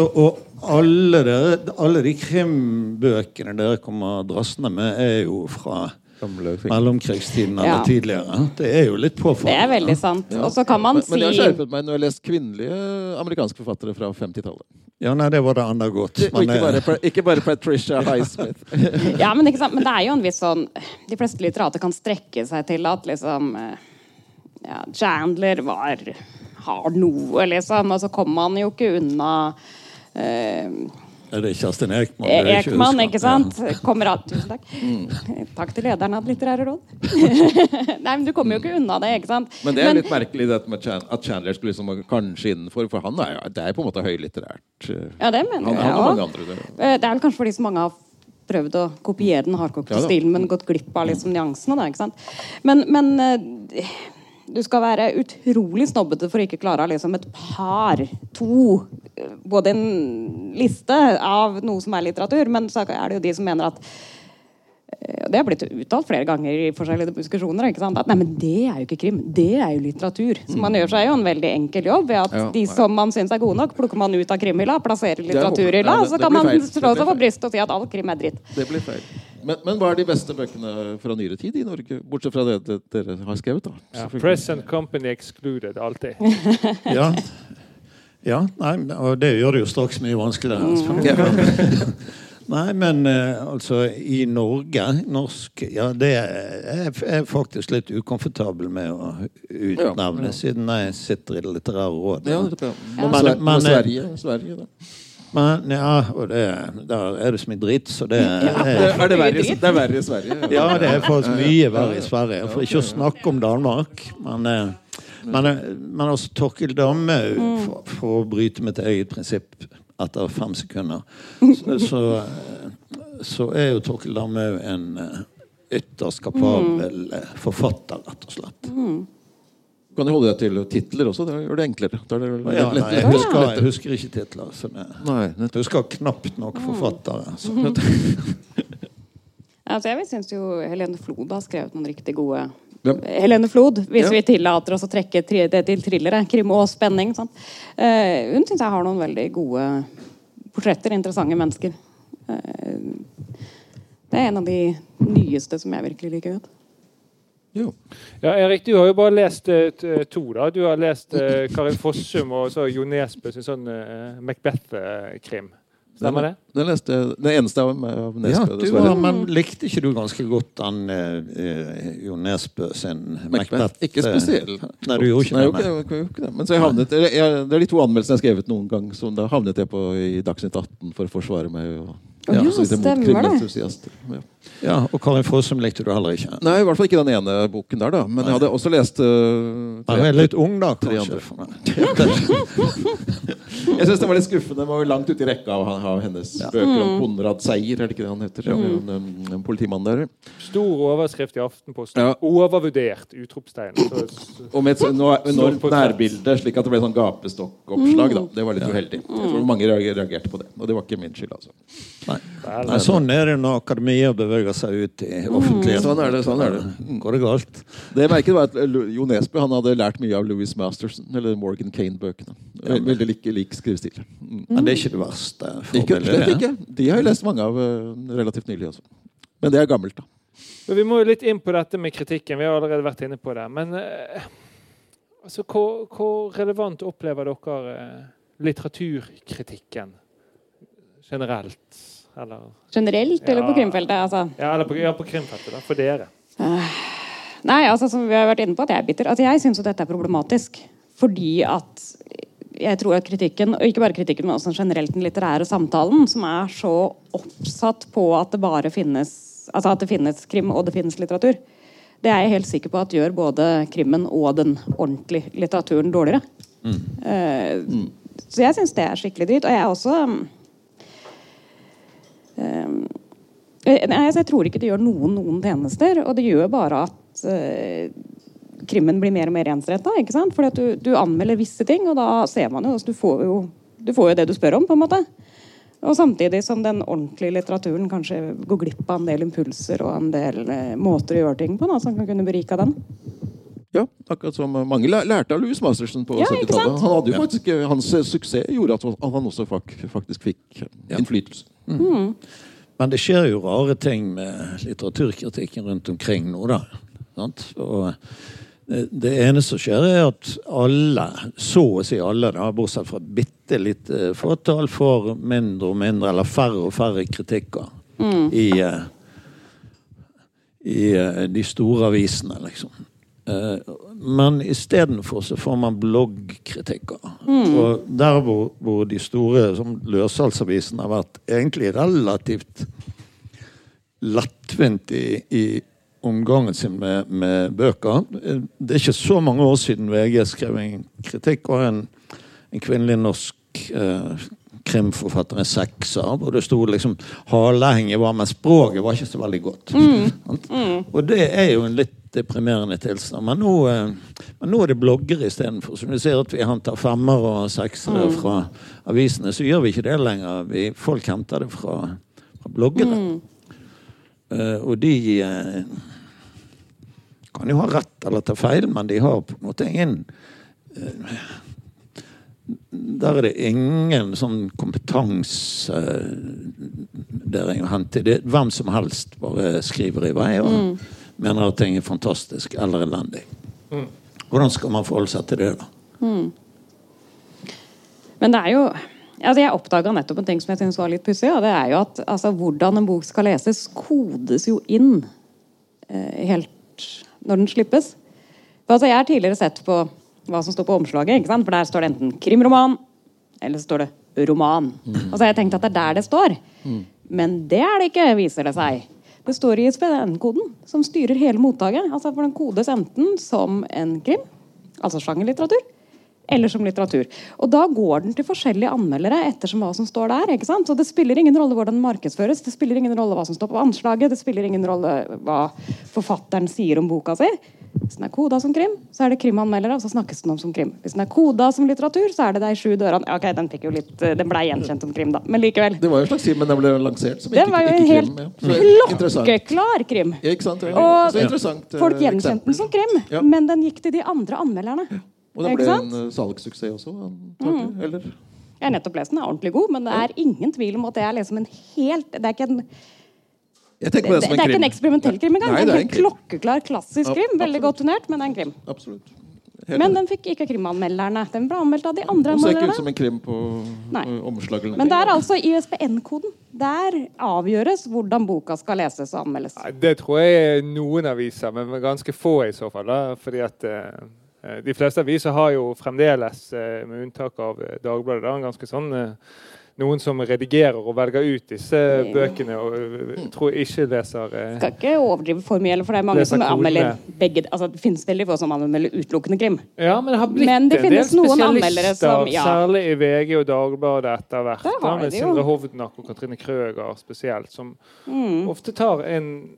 Og, og alle, dere, alle de krimbøkene dere kommer drassende med, er jo fra. Mellomkrigstiden eller Ja. tidligere. Det er jo litt Det er veldig sant. Og så kan man men, si men jeg har skjerpet meg når jeg har lest kvinnelige amerikanske forfattere fra 50-tallet. Ja, nei, det var det andre godt. Men, ikke bare, eh, ikke bare Patricia Highsmith. *laughs* Ja, men, ikke sant? men det er jo en viss sånn De fleste litterater kan strekke seg til at liksom eh, ja, Chandler var har noe, liksom. Og så kommer man jo ikke unna eh, er det Kjerstin Ekman? det er Ekman, ikke sant? *laughs* Kommer av, tusen takk. Takk til lederen av Litterære råd. *laughs* *laughs* Nei, men du kommer jo ikke unna det, ikke sant? Men det er litt merkelig Chan at Chandler skulle liksom kanskje innenfor, for han er det er på en måte høylitterært. Ja, det mener Han, jeg òg. Det. Eh, Det er vel kanskje fordi så mange har prøvd å kopiere den hardkokte stilen, men gått glipp av liksom nyansene. Da, ikke sant? Men, men eh, du skal være utrolig snobbete for å ikke klare liksom et par, to Både en liste av noe som er litteratur, men så er det jo de som mener at eh, Det har blitt uttalt flere ganger i forskjellige diskusjoner. At nei, men det er jo ikke krim, det er jo litteratur. Så man gjør seg jo en veldig enkel jobb ved at Ja, de som man syns er gode nok, plukker man ut av krimhylla, plasserer er litteraturhylla, ja, så kan man slå seg på brystet og si at all krim er dritt. det blir feil. Men, men hva er de beste bøkene fra nyere tid i Norge? Bortsett fra det, det dere har skrevet, da. Ja, press and company excluded, alltid. *laughs* Ja. ja nei, og det gjør det jo straks mye vanskeligere. Mm. *laughs* Nei, men eh, altså I Norge Norsk Ja, det er jeg faktisk litt ukomfortabel med å utnevne, Ja, ja. siden jeg sitter i Det litterære rådet. Ja, det er. Ja. Men, Men- men- Sverige, Sverige da. Men ja, og det, der er det så mye dritt, så det Det er, er, det verre, det er verre i Sverige. Ja, det er faktisk mye verre i Sverige. For ikke å snakke om Danmark. Men, eh, men, eh, men også Torkil Damme, for, for å bryte mitt eget prinsipp etter fem sekunder, så, *laughs* så, eh, så er jo Torkil Damme en ytterst kapabel eh, forfatter, rett og slett. Kan du holde deg til titler også? Det gjør det enklere. Det det Ja, nei, jeg, husker, jeg husker ikke titler. Så det, Nei, jeg husker knapt nok forfattere. Så. *laughs* Altså, jeg syns jo Helene Flod har skrevet noen riktig gode Ja. Helene Flod, hvis Ja. vi tillater oss å trekke tri det til thrillere. Krim og spenning. Sant? Uh, hun syns jeg har noen veldig gode portretter. Interessante mennesker. Uh, det er en av de nyeste som jeg virkelig liker godt. Jo. Ja, Erik, du har jo bare lest eh, to. da. Du har lest eh, Karin Fossum og så Jo Nesbø sin sånn eh, Macbeth-krim. Stemmer det? Den leste det eneste av, av Ja, Nesbø, du dessverre. var, men likte ikke du ganske godt den uh, Jo Nesbø sin Macbeth. Macbeth? Ikke spesiell. Nei, du gjorde ikke Nei, det? okay, det. Men så jeg havnet, jeg, jeg, det er de to anmeldelsene jeg har skrevet noen gang, som da havnet jeg på i Dagsnytt 18 for å forsvare meg. Og, Ja, jo, stemmer det. Ja. Ja, og Karin Fossum likte du heller ikke? Nei, i hvert fall ikke den ene boken der, da. Men jeg hadde også lest uh, Han er litt ung, da, tre kanskje? *laughs* Jeg syns det var litt skuffende. Det var jo langt ute i rekka av, av hennes bøker om Konrad Seier, er det ikke det han heter? Ja, en, en, en politimann der. Stor overskrift i Aftenposten. Ja. Overvurdert! Utropstegn. Og med et så- enormt nærbilde, slik at det ble sånn gapestokkoppslag. Da. Det var litt uheldig. Jeg tror mange reagerte på det. Og det var ikke min skyld, altså. Nei. Nei, sånn er det når akademia beveger seg ut i offentligheten. Sånn er det. sånn er det. Går det galt? Det jeg merket var at Jo Nesbø han hadde lært mye av Louis Masterson, eller Morgan Kane-bøkene. Veldig lik, lik skrivestil. Mm. Men det er ikke det verste. Ikke, slett ikke. De har jeg lest mange av eh, relativt nylig. Også. Men det er gammelt, da. Men vi må jo litt inn på dette med kritikken. Vi har allerede vært inne på det. Men eh, altså, hvor, hvor relevant opplever dere eh, litteraturkritikken generelt? Eller, Generelt eller på krimfeltet? Altså. ja, eller på, ja, på krimfeltet, da, for dere. Nei, altså som vi har vært inne på at jeg er bitter. Altså, jeg syns dette er problematisk. Fordi at jeg tror at kritikken, og ikke bare kritikken, men også generelt den litterære samtalen, som er så oppsatt på at det bare finnes Altså at det finnes krim og det finnes litteratur, det er jeg helt sikker på at gjør både krimmen og den ordentlige litteraturen dårligere. Eh, Så jeg syns det er skikkelig dritt. Og jeg er også Nei, altså, jeg tror ikke det gjør noen noen tjenester, og det gjør bare at eh, krimmen blir mer og mer ensretta. At du, du anmelder visse ting, og da ser man jo altså, du, får jo du får jo det du spør om, på en måte. Og samtidig som den ordentlige litteraturen kanskje går glipp av en del impulser og en del eh, måter å gjøre ting på da, som kan kunne berike den. Ja, akkurat som mange lærte av Louis Masterson på Ja, 70-tallet. Han hadde jo faktisk, Hans eh, suksess gjorde at han også faktisk fikk innflytelse. Men det skjer jo rare ting med litteraturkritikken rundt omkring nå, da. Og det, det ene som skjer, er at alle, så å si alle, da, bortsett fra et bitte lite fåtall, får mindre og mindre, eller færre og færre kritikker i, eh, i eh, de store avisene, liksom. Eh, Men istedenfor så får man bloggkritikker. Og der hvor, hvor de store som løssalgsavisene har vært egentlig relativt lettvint i, i omgangen sin med, med bøker. Det er ikke så mange år siden VG skrev en kritikk av en, en kvinnelig norsk eh, krimforfatter, en sekser, hvor det sto liksom 'halehenget var', men språket var ikke så veldig godt. *laughs* Sant? Og det er jo en litt deprimerende tilstand. Men nå, eh, men nå er det bloggere istedenfor. Så når du ser at vi henter femmer og seksere fra avisene, så gjør vi ikke det lenger. Vi, folk henter det fra, fra bloggere. Uh, og de uh, kan jo ha rett eller ta feil, men de har på en måte ingen eh, Der er det ingen sånn kompetanse kompetansedering å hente. Det, hvem som helst bare skriver i vei og mener at ting er fantastisk eller elendig. Hvordan skal man forholde seg til det, da? Men det er jo altså Jeg oppdaga nettopp en ting som jeg synes var litt pussig. Og det er jo at altså, hvordan en bok skal leses, kodes jo inn eh, helt når den slippes. For, altså, jeg har tidligere sett på hva som står på omslaget. Ikke sant? For der står det enten krimroman, eller så står det roman. Og så har jeg tenkt at det er der det står. Men det er det ikke, viser det seg. Det står i ISBN-koden, som styrer hele mottaket. Altså for Den kodes enten som en krim, altså sjangerlitteratur, eller som litteratur. Og da går den til forskjellige anmeldere ettersom hva som står der. ikke sant? Så det spiller ingen rolle hvordan den markedsføres, det spiller ingen rolle hva som står på anslaget, det spiller ingen rolle hva forfatteren sier om boka si. Hvis den er koda som krim, så er det krimanmeldere, og så snakkes den om som krim. Hvis den er koda som litteratur, så er det de sju dørene. Ja, Ok, den fikk jo litt, den ble gjenkjent som krim, da, men likevel. Det var jo en slags krim, men den ble lansert som ikke, var jo ikke krim. Ja. Klokkeklar krim. Ja, ikke sant? Ja. Og ja. eh, folk gjenkjente den som krim, Ja. men den gikk til de andre anmelderne. Og den ble en eh, salgssuksess også, antagelig. Eller? Jeg har nettopp lest den, er ordentlig god, men det er ingen tvil om at det er liksom en helt Det er ikke en, det, det det som en er ikke en eksperimentell krim engang. Nei, Det det er en en klokkeklar, klassisk Ja, krim. Veldig godt turnert, men det er en krim. Absolutt. Helt Men den fikk ikke krimanmelderne. Den ble anmeldt av de andre Den ser ikke ut som en krim på Nei. eh, Men det er altså ISBN-koden. Der avgjøres hvordan boka skal leses og anmeldes. Det tror jeg er noen aviser, men ganske få i så fall. Da, fordi at eh, De fleste aviser har jo fremdeles, eh, med unntak av eh, Dagbladet, da, en ganske sånn eh, noen som redigerer og velger ut disse bøkene og eh, tror jeg ikke leser eh, Skal ikke overdrive for mye, for det er mange som anmelder begge altså, Det finnes veldig få som anmelder utelukkende krim. Ja, men det har blitt Men det en del spesialister, som- ja. særlig i VG og Dagbladet etter hvert, da, med. Sindre Hovdenak og Katrine Krøger spesielt, som Mm. ofte tar en,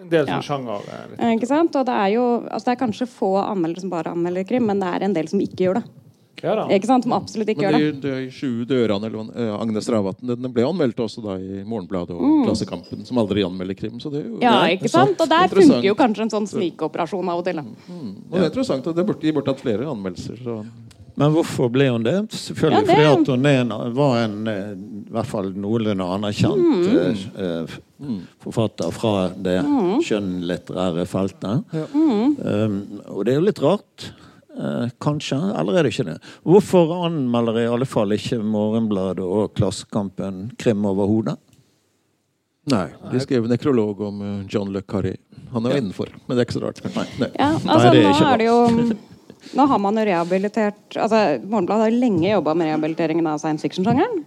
en del Ja. sånn sjanger. eh, litt. Eh, Ikke sant? Og det er jo altså, det er kanskje få anmeldere som bare anmelder krim, men det er en del som ikke gjør det. Ja da. Ikke sant? Som absolutt ikke Men gjør det. de sju dørene, eller eh, Agnes Ravatn, den ble anmeldt også da i Morgenbladet og Klassekampen, som aldri anmelder krim. Så det er jo Mm. Ja, det er ikke sant? Og der funker jo kanskje en sånn snikoperasjon av og til. Mm. Og det er interessant, og det burde, de burde hatt flere anmeldelser. Så. Men hvorfor ble hun det? Selvfølgelig Ja, det- fordi at hun er en, var en eh, i hvert fall noenlunde anerkjent Mm. eh, f- forfatter fra det skjønnlitterære feltet. Mm. Um, og det er jo litt rart. Eh, kanskje, eller er det ikke det? Hvorfor anmelder i alle fall ikke Morgenbladet og Klassekampen krim overhodet? Nei, de skrev en nekrolog om eh, John Le Carré. Han er jo innenfor, men det er ikke så rart. Nei. Nei. Ja, altså nei, er nå er det jo *laughs* Nå har man jo rehabilitert altså Morgenbladet har jo lenge jobba med rehabiliteringen av science fiction-sjangeren.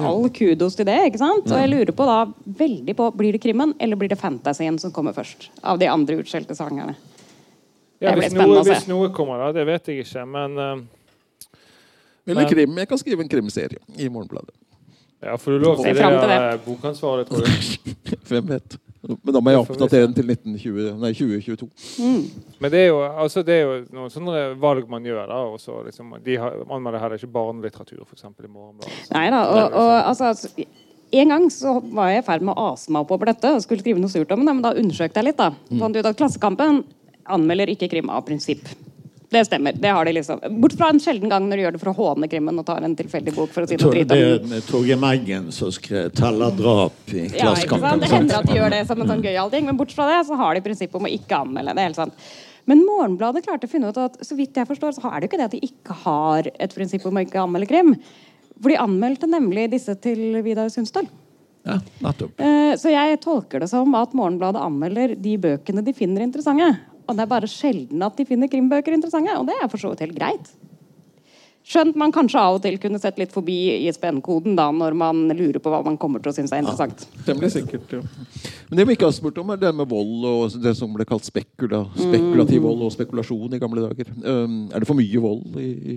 All kudos til det. ikke sant? Og jeg lurer på da veldig på Blir det krimmen, eller blir det fantasien som kommer først? Av de andre utskjelte sangerne. Ja, Det blir hvis, spennende noe, å se. hvis noe kommer, da. Det vet jeg ikke. Men eh, Eller Men- krim. Jeg kan skrive en krimserie i Morgenbladet. ja, får du lov til det, det. eh, bokansvarlig, tror du? *laughs* Hvem vet? Men da må jeg oppdatere den til 1920, nei, 2022. Men det er jo, altså, det er jo noen sånne valg man gjør. da, og så liksom, De har, anmelder heller ikke barnelitteratur, f.eks. i Morgenbladet. Nei da. Og, og altså altså, en gang så var jeg i ferd med å ase meg opp over dette og skulle skrive noe surt om det, men da undersøkte jeg litt. da. Fant ut at Klassekampen anmelder ikke krim av prinsipp. Det stemmer. det har de liksom. Bort fra en sjelden gang når de gjør det for å håne krimmen og tar en tilfeldig bok for å si noe drit Det er Torgeir Meggen som skrev 'Teller drap' i Klassekampen. Ja, Det hender at de gjør det som en sånn gøyal ting, men bort fra det så har de prinsippet om å ikke anmelde. det er helt sant. Men Morgenbladet klarte å finne ut at så vidt jeg forstår, så er det jo ikke det at de ikke har et prinsipp om å ikke anmelde krim. For de anmeldte nemlig disse til Vidar Sundstøl. Ja, nettopp. Eh, Så jeg tolker det som at Morgenbladet anmelder de bøkene de finner interessante. Og det er bare sjelden at de finner krimbøker interessante, og det er for så vidt helt greit. Skjønt man kanskje av og til kunne sett litt forbi ISBN-koden da, når man lurer på hva man kommer til å synes er interessant. Ja, det blir sikkert, ja. Men det vi ikke har spurt om, er det med vold og det som ble kalt spekula, spekulativ vold og spekulasjon i gamle dager. Um, er det for mye vold i, i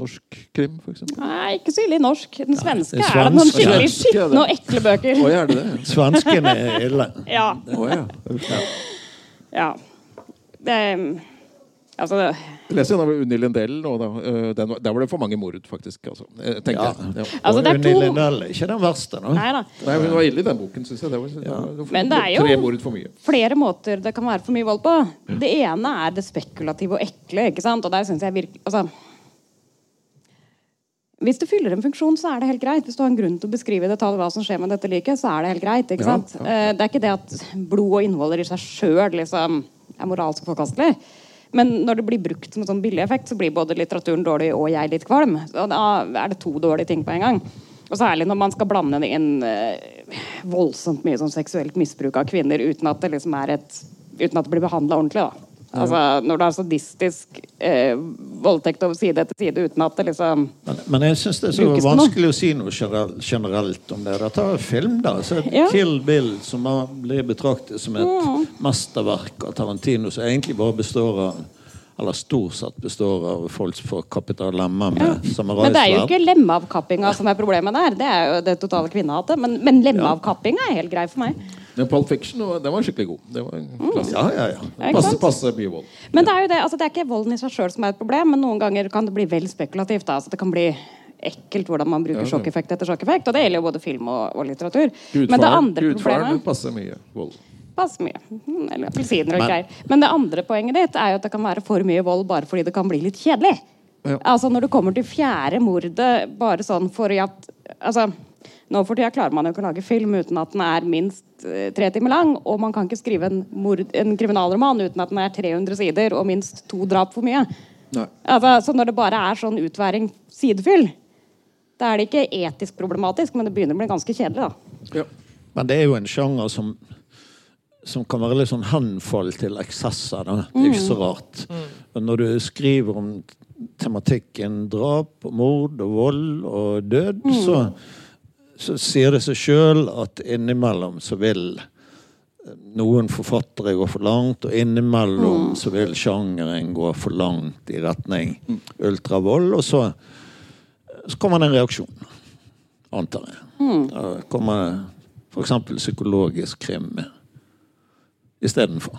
norsk krim, f.eks.? Nei, ikke så ille i norsk. Den svenske det er det noen skikkelig skitne og ekle bøker. Oi, er det det? Svenskene er ille. Ja. Oi, ja. Ja. Ja. Det, altså, Jeg leser gjennom Unni Lindell nå, da. Uh, den, der var det for mange mord, faktisk. Altså. Eh, tenker Ja. jeg. Ja. altså det er Unni to Lindell er ikke den verste, da. Nei da. Nei, Hun var ille i den boken, syns jeg. Det var, det var, Men det er jo- Tre mord for mye. flere måter det kan være for mye vold på. Det ene er det spekulative og ekle. ikke sant? Og der synes jeg virkelig, altså, Hvis det fyller en funksjon, så er det helt greit. Hvis du har en grunn til å beskrive i detalj hva som skjer med dette liket, så er det helt greit. ikke Ja, sant? Eh, Det er ikke det at blod og innvoller i seg sjøl liksom, er moralsk forkastelig. Men når det blir brukt som en sånn billig effekt, så blir både litteraturen dårlig og jeg litt kvalm. Og da er det to dårlige ting på en gang. Og særlig når man skal blande inn eh, voldsomt mye sånn seksuelt misbruk av kvinner uten at det liksom et uten at det blir behandla ordentlig. da. Altså, Når det er sadistisk eh, voldtekt over side etter side uten at det liksom Men, men jeg syns det er så vanskelig å si noe generelt om det. Dette er film, da. Så Ja. Kill Bill, som blir betraktet som et mesterverk av Tarantino, som egentlig bare består av eller stort sett består av folk som får kappet av lemmer med samuraisverd. Men det er jo ikke lemmeavkappinga som er problemet der. Det er jo det totale kvinnehatet. Men, men lemmeavkappinga er helt grei for meg. Men Pulp Fiction den var skikkelig god. Det var mm. Ja, ja, ja. Passer Passe, passe mye vold. Men det er jo det, altså det er ikke volden i seg sjøl som er et problem, men noen ganger kan det bli vel spekulativt. Da. Altså det kan bli ekkelt hvordan man bruker Ja, ja. sjokkeffekt etter sjokkeffekt. Og det gjelder jo både film og, og litteratur. Gudfaren, men det andre Gudfaren problemet passer mye vold. Passer mye. Mm, Eller appelsiner og greier. Men det andre poenget ditt er jo at det kan være for mye vold bare fordi det kan bli litt kjedelig. Ja. Altså Når det kommer til fjerde mordet, bare sånn for at altså, Nå for tida klarer man jo ikke å lage film uten at den er minst eh, tre timer lang. Og man kan ikke skrive en, mord, en kriminalroman uten at den er 300 sider og minst to drap for mye. Altså, så når det bare er sånn utværing sidefyll, da er det ikke etisk problematisk, men det begynner å bli ganske kjedelig. da. Ja. Men det er jo en sjanger som som kan være litt sånn henfall til eksesser. Da. Det er ikke så rart. Men når du skriver om tematikken drap, mord og vold og død, så, så sier det seg sjøl at innimellom så vil noen forfattere gå for langt, og innimellom så vil sjangeren gå for langt i retning ultravold. Og så, så kommer det en reaksjon, antar jeg. Da kommer f.eks. psykologisk krim istedenfor.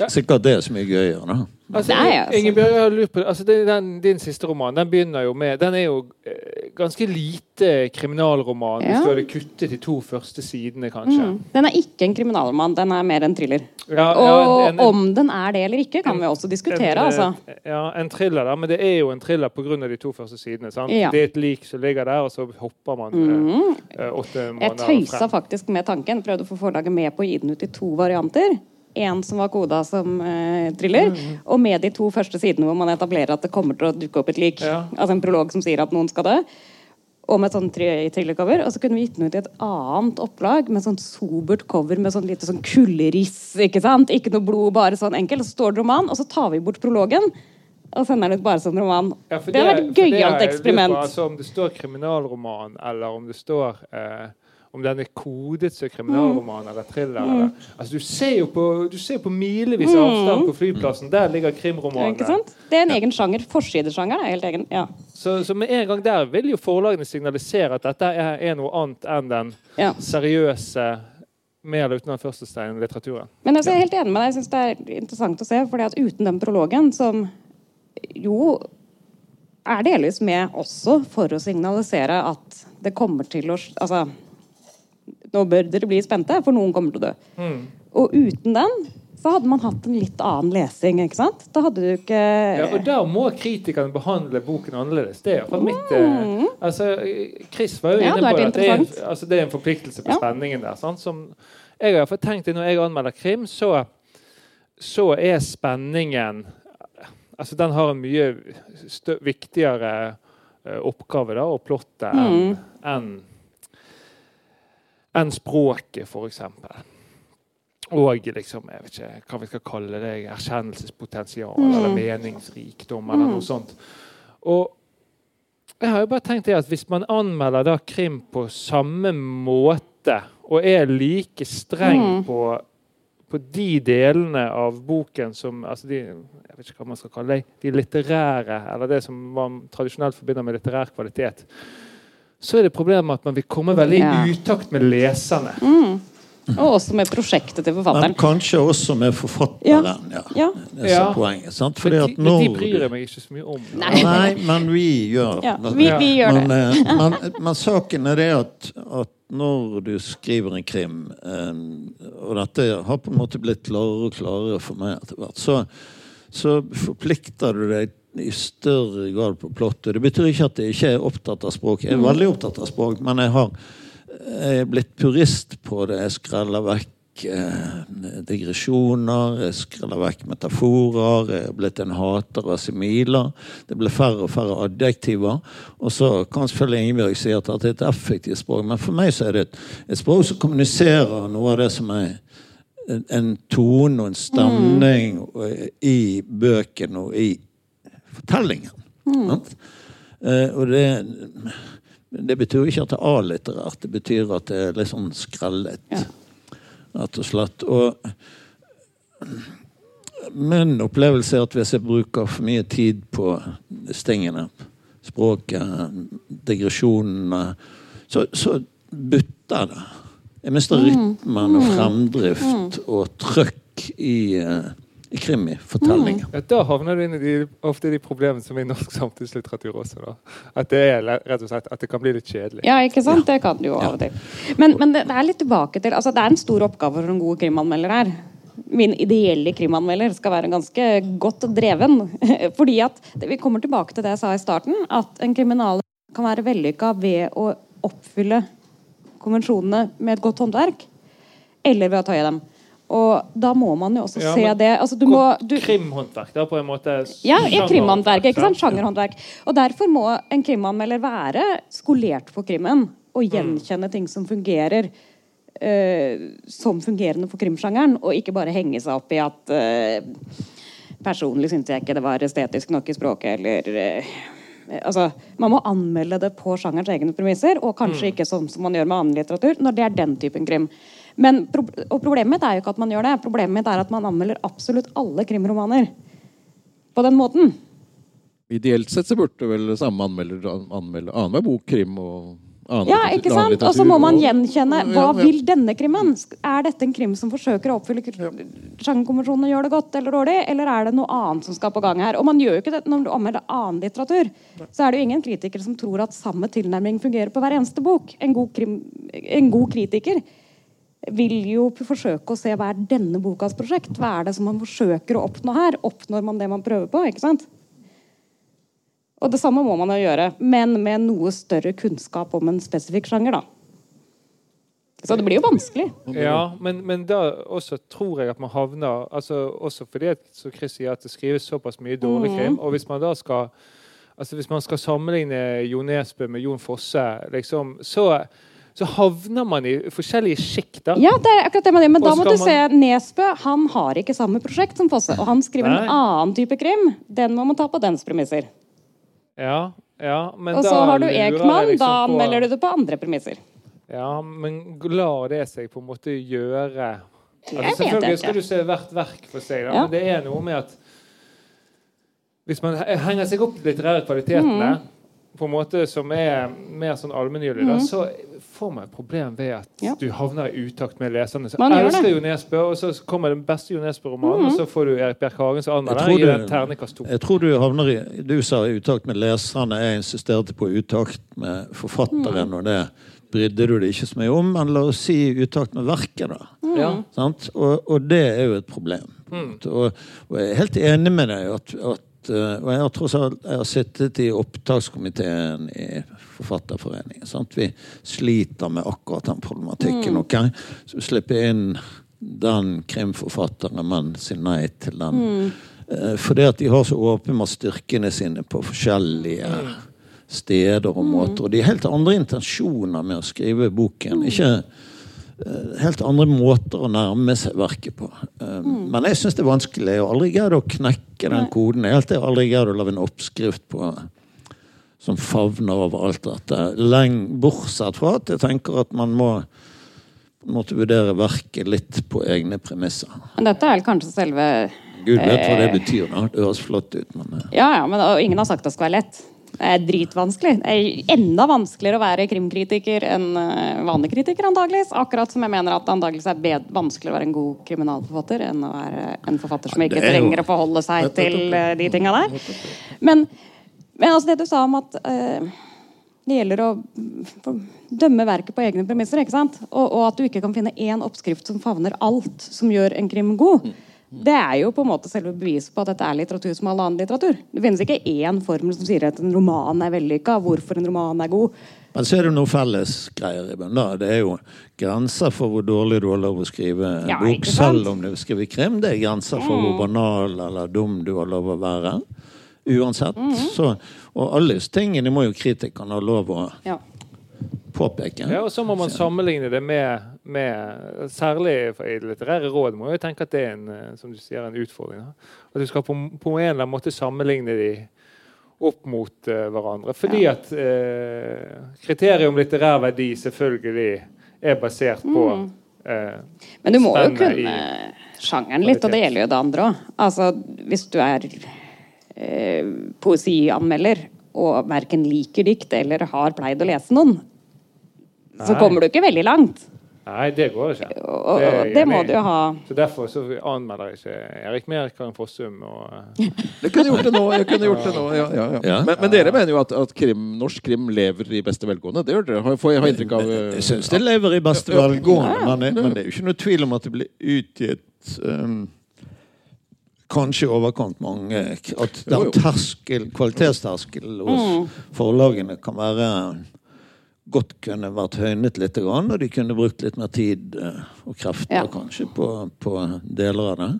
Ja. Sikkert det er så mye gøyere, da. Altså, Nei, altså. Ingebjørg, jeg har lurt på det. Altså, den, din siste roman den begynner jo med Den er jo eh, ganske lite kriminalroman, hvis du hadde kuttet de to første sidene, kanskje. Mm. Den er ikke en kriminalroman, den er mer en thriller. Ja, Og ja, en- en- om den er det eller ikke, kan vi også diskutere. en, altså. eh, Ja, en thriller, da, men det er jo en thriller pga. de to første sidene. Sant? Ja. Det er et lik som ligger der, og så hopper man Åtte eh, åtte Jeg måneder tøysa frem. faktisk med tanken. Prøvde å få forlaget med på å gi den ut i to varianter. En som var koda som eh, thriller, Mm. og med de to første sidene hvor man etablerer at det kommer til å dukke opp et lik. Ja. Altså en prolog som sier at noen skal dø. Og med sånn sånt thrillercover. Og så kunne vi gitt den ut i et annet opplag med sånn sobert cover med sånn lite sånn kulleriss. Ikke sant? Ikke noe blod, bare sånn enkelt. Så står det roman, og så tar vi bort prologen. Og sender den ut bare som roman. Ja, det, det, har vært et gøyalt eksperiment. på. Altså, om det står kriminalroman, eller om det står eh, om den er kodet som kriminalroman eller thriller. Mm. Eller. Altså, du ser jo på, du ser på milevis avstand på flyplassen. Der ligger krimromanene. Det er en egen sjanger. Forsidesjanger er helt egen. Ja. Så, så med en gang der vil jo forlagene signalisere at dette er, er noe annet enn den Ja. seriøse med eller uten den første steinen litteraturen. Men altså, jeg er helt enig med deg. Jeg synes det er interessant å se. fordi at uten den prologen, som jo er delvis med også for å signalisere at det kommer til å Altså, nå bør dere bli spente, for noen kommer til å dø. Og uten den så hadde man hatt en litt annen lesing. ikke sant? Da hadde du ikke Ja, og der må kritikerne behandle boken annerledes. Det er iallfall mitt mm. altså, Chris var jo Mm. Ja, inne på det. det er, altså, det er en forpliktelse på Ja. spenningen der. Sant? Som jeg har i tenkt når jeg anmelder krim, så, så er spenningen Altså, den har en mye viktigere eh, oppgave da, å plotte enn Mm. enn enn språket, eksempel. Og liksom, jeg vet ikke hva vi skal kalle det, erkjennelsespotensial Mm. eller meningsrikdom eller noe sånt. Og jeg har jo bare tenkt det at hvis man anmelder da krim på samme måte, og er like streng Mm. på, på de delene av boken som altså de, jeg vet ikke hva man skal kalle det, de litterære, eller det som man tradisjonelt forbinder med litterær kvalitet, så er det problemet at man vil komme veldig Ja. i utakt med leserne. Mm. Og også med prosjektet til forfatteren. Men kanskje også med forfatteren. Ja. Ja. Det er Ja. poenget. Sant? Fordi at men de når bryr jeg meg ikke så mye om. Nei. Nei, men vi gjør Ja, vi, vi gjør men, det. eh, men, men saken er det at, at når du skriver en krim, eh, og dette har på en måte blitt klarere og klarere for meg etter hvert, så, så forplikter du deg i større grad på plottet. Det betyr ikke at jeg ikke er opptatt av språk. Jeg er veldig opptatt av språk, men jeg har jeg er blitt purist på det. Jeg skreller vekk eh, digresjoner, jeg skreller vekk metaforer. Jeg er blitt en hater av similer. Det ble færre og færre adjektiver. Og så kan selvfølgelig Ingebjørg si at det er et effektivt språk, men for meg så er det et, et språk som kommuniserer noe av det som er en, en tone og en stemning mm. i bøkene og i fortellingen. Sant? Eh, og det det betyr ikke at det er A-litterært. Det betyr at det er litt sånn skrellet. Ja. Rett og slett. Og min opplevelse er at hvis jeg bruker for mye tid på stingene, språket, digresjonene, så, så butter det. Jeg mister rytmen og fremdrift og trøkk i, eh, i krimifortellingen. Ja, da havner du inn i de, ofte de problemene som er i norsk samtidslitteratur også. Da. At det er rett og slett at det kan bli litt kjedelig. Ja, ikke sant? Det kan det jo av og til. Men, men det, det er litt tilbake til altså Det er en stor oppgave for en god krimanmelder her. Min ideelle krimanmelder skal være ganske godt dreven. *laughs* Fordi at Vi kommer tilbake til det jeg sa i starten, at en kriminal kan være vellykka ved å oppfylle konvensjonene med et godt håndverk. Eller ved å tøye dem. Og da må man jo også Ja, se det. Altså, du må, du, krimhåndverk, da, på en måte. ja, krimhåndverk. ikke sant? Sjangerhåndverk. Og derfor må en krimanmelder være skolert på krimmen og gjenkjenne ting som fungerer uh, som fungerende for krimsjangeren, og ikke bare henge seg opp i at uh, Personlig syntes jeg ikke det var estetisk nok i språket, eller uh, Altså, Man må anmelde det på sjangerens egne premisser, og kanskje ikke sånn som man gjør med annen litteratur, når det er den typen krim. Men, og Problemet mitt er jo ikke at man gjør det, problemet mitt er at man anmelder absolutt alle krimromaner på den måten. Ideelt sett så burde vel samme anmelder anmelde annenhver bok krim og annen Ja, ikke sant? Og så må man gjenkjenne hva vil denne krimmen? Er dette en krim som forsøker å oppfylle sjangerkonvensjonen og gjør det godt eller dårlig, eller er det noe annet som skal på gang her? Og man gjør jo ikke det når du anmelder annen litteratur. Så er det jo ingen kritikere som tror at samme tilnærming fungerer på hver eneste bok. En god, krim, en god kritiker vil jo forsøke å se hva er denne bokas prosjekt. Hva er det som man forsøker å oppnå her? Oppnår man det man prøver på? ikke sant? Og det samme må man jo gjøre, men med noe større kunnskap om en spesifikk sjanger. da. Så det blir jo vanskelig. Ja, men, men da også tror jeg at man havner altså Også fordi som Chris sier, at det skrives såpass mye dårlig krim. Og hvis man da skal altså hvis man skal sammenligne Jo Nesbø med Jon Fosse, liksom, så, så havner man i forskjellige sjikt. Ja, det er akkurat det man gjør, Men da må du du se Nesbø han har ikke samme prosjekt som Fosse. Og han skriver Nei. en annen type krim. Den må man ta på dens premisser. Ja, ja, men Og så har du Ekman. liksom Da på- anmelder du det på andre premisser. Ja, men lar det seg på en måte gjøre altså, Selvfølgelig skal du se hvert verk for seg, da, Ja. men det er noe med at hvis man henger seg opp de litterære kvalitetene Mm. På en måte som er mer sånn allmenngyldig, da, så får man et problem ved at Ja. du havner i utakt med leserne. Så Man elsker det. Jo Nesbø, og så kommer den beste Jo Nesbø-romanen, og så får du Erik Bjerk Hagen som Jeg anmelder tror i du- den terningkast to. Jeg tror du havner i Du sa i utakt med leserne. Jeg insisterte på utakt med forfatteren, og det brydde du deg ikke så mye om. Men la oss si utakt med verket, da. Ja. Og, og det er jo et problem. Og, og jeg er helt enig med deg at, at og jeg har tross alt jeg har sittet i opptakskomiteen i Forfatterforeningen. Sant? Vi sliter med akkurat den problematikken. ok? Så vi slipper inn den krimforfatteren, men sier nei til den. Mm. Fordi at de har så åpenbart styrkene sine på forskjellige steder og måter. Og de har helt andre intensjoner med å skrive boken. Ikke eh, helt andre måter å nærme seg verket på. Mm. Men jeg syns det er vanskelig. Jeg har aldri greid å knekke den koden. Jeg har aldri greid å lage en oppskrift på som favner over alt dette. Leng, bortsett fra at jeg tenker at man må måte vurdere verket litt på egne premisser. Men dette er vel kanskje selve Gud vet hva det betyr. da. Det høres flott ut, men eh, Ja, ja, men ingen har sagt det skal være lett. Det er dritvanskelig. Det er enda vanskeligere å være krimkritiker enn eh, vanlig kritiker, antageligvis. Akkurat som jeg mener at det antageligvis er bed vanskeligere å være en god kriminalforfatter enn å være en forfatter som ikke er trenger å forholde seg til eh, de tinga der. Men, men altså det du sa om at uh, det gjelder å dømme verket på egne premisser, ikke sant? Og, og at du ikke kan finne én oppskrift som favner alt som gjør en krim god. Det er jo på en måte selve beviset på at dette er litteratur som all annen litteratur. Det finnes ikke én formel som sier at en roman er vellykka, hvorfor en roman er god. Men så er det noe felles greier i bunnen. Det er jo grenser for hvor dårlig du har lov å skrive en Ja, bok, selv om du skriver krim. Det er grenser for hvor banal eller dum du har lov å være. Uansett. Så, og alle disse tingene må jo kritikerne ha lov å Ja. påpeke. Ja, og så må man sammenligne det med, med Særlig i litterære råd må jeg tenke at det er en, eh, som du sier, en utfordring. At du skal på, på en eller annen måte sammenligne de opp mot uh, hverandre. Fordi at uh, kriteriet om litterær verdi selvfølgelig er basert på eh, Men du må jo kunne sjangeren litt, og det gjelder jo det andre òg. Altså, hvis du er uh, poesianmelder og verken liker dikt eller har pleid å lese noen, så kommer du ikke veldig langt. Nei, det går ikke. Og, og, og det må du jo ha. Så Derfor så anmelder jeg ikke Erik Mer, Karin Fossum og eh, Jeg kunne gjort det nå. jeg kunne gjort det nå, ja, ja, ja. Ja. Men, men dere mener jo at, at krim, norsk krim lever i beste velgående? Det gjør dere? Har- Får jeg ha inntrykk av eh, Jeg syns det lever i beste velgående, men, det- men det er jo ikke noe tvil om at det blir utgitt um, kanskje i overkant mange At den terskel, kvalitetsterskelen hos forlagene kan være godt kunne vært høynet litt, og de kunne brukt litt mer tid eh, og krefter Ja. kanskje på, på deler av det.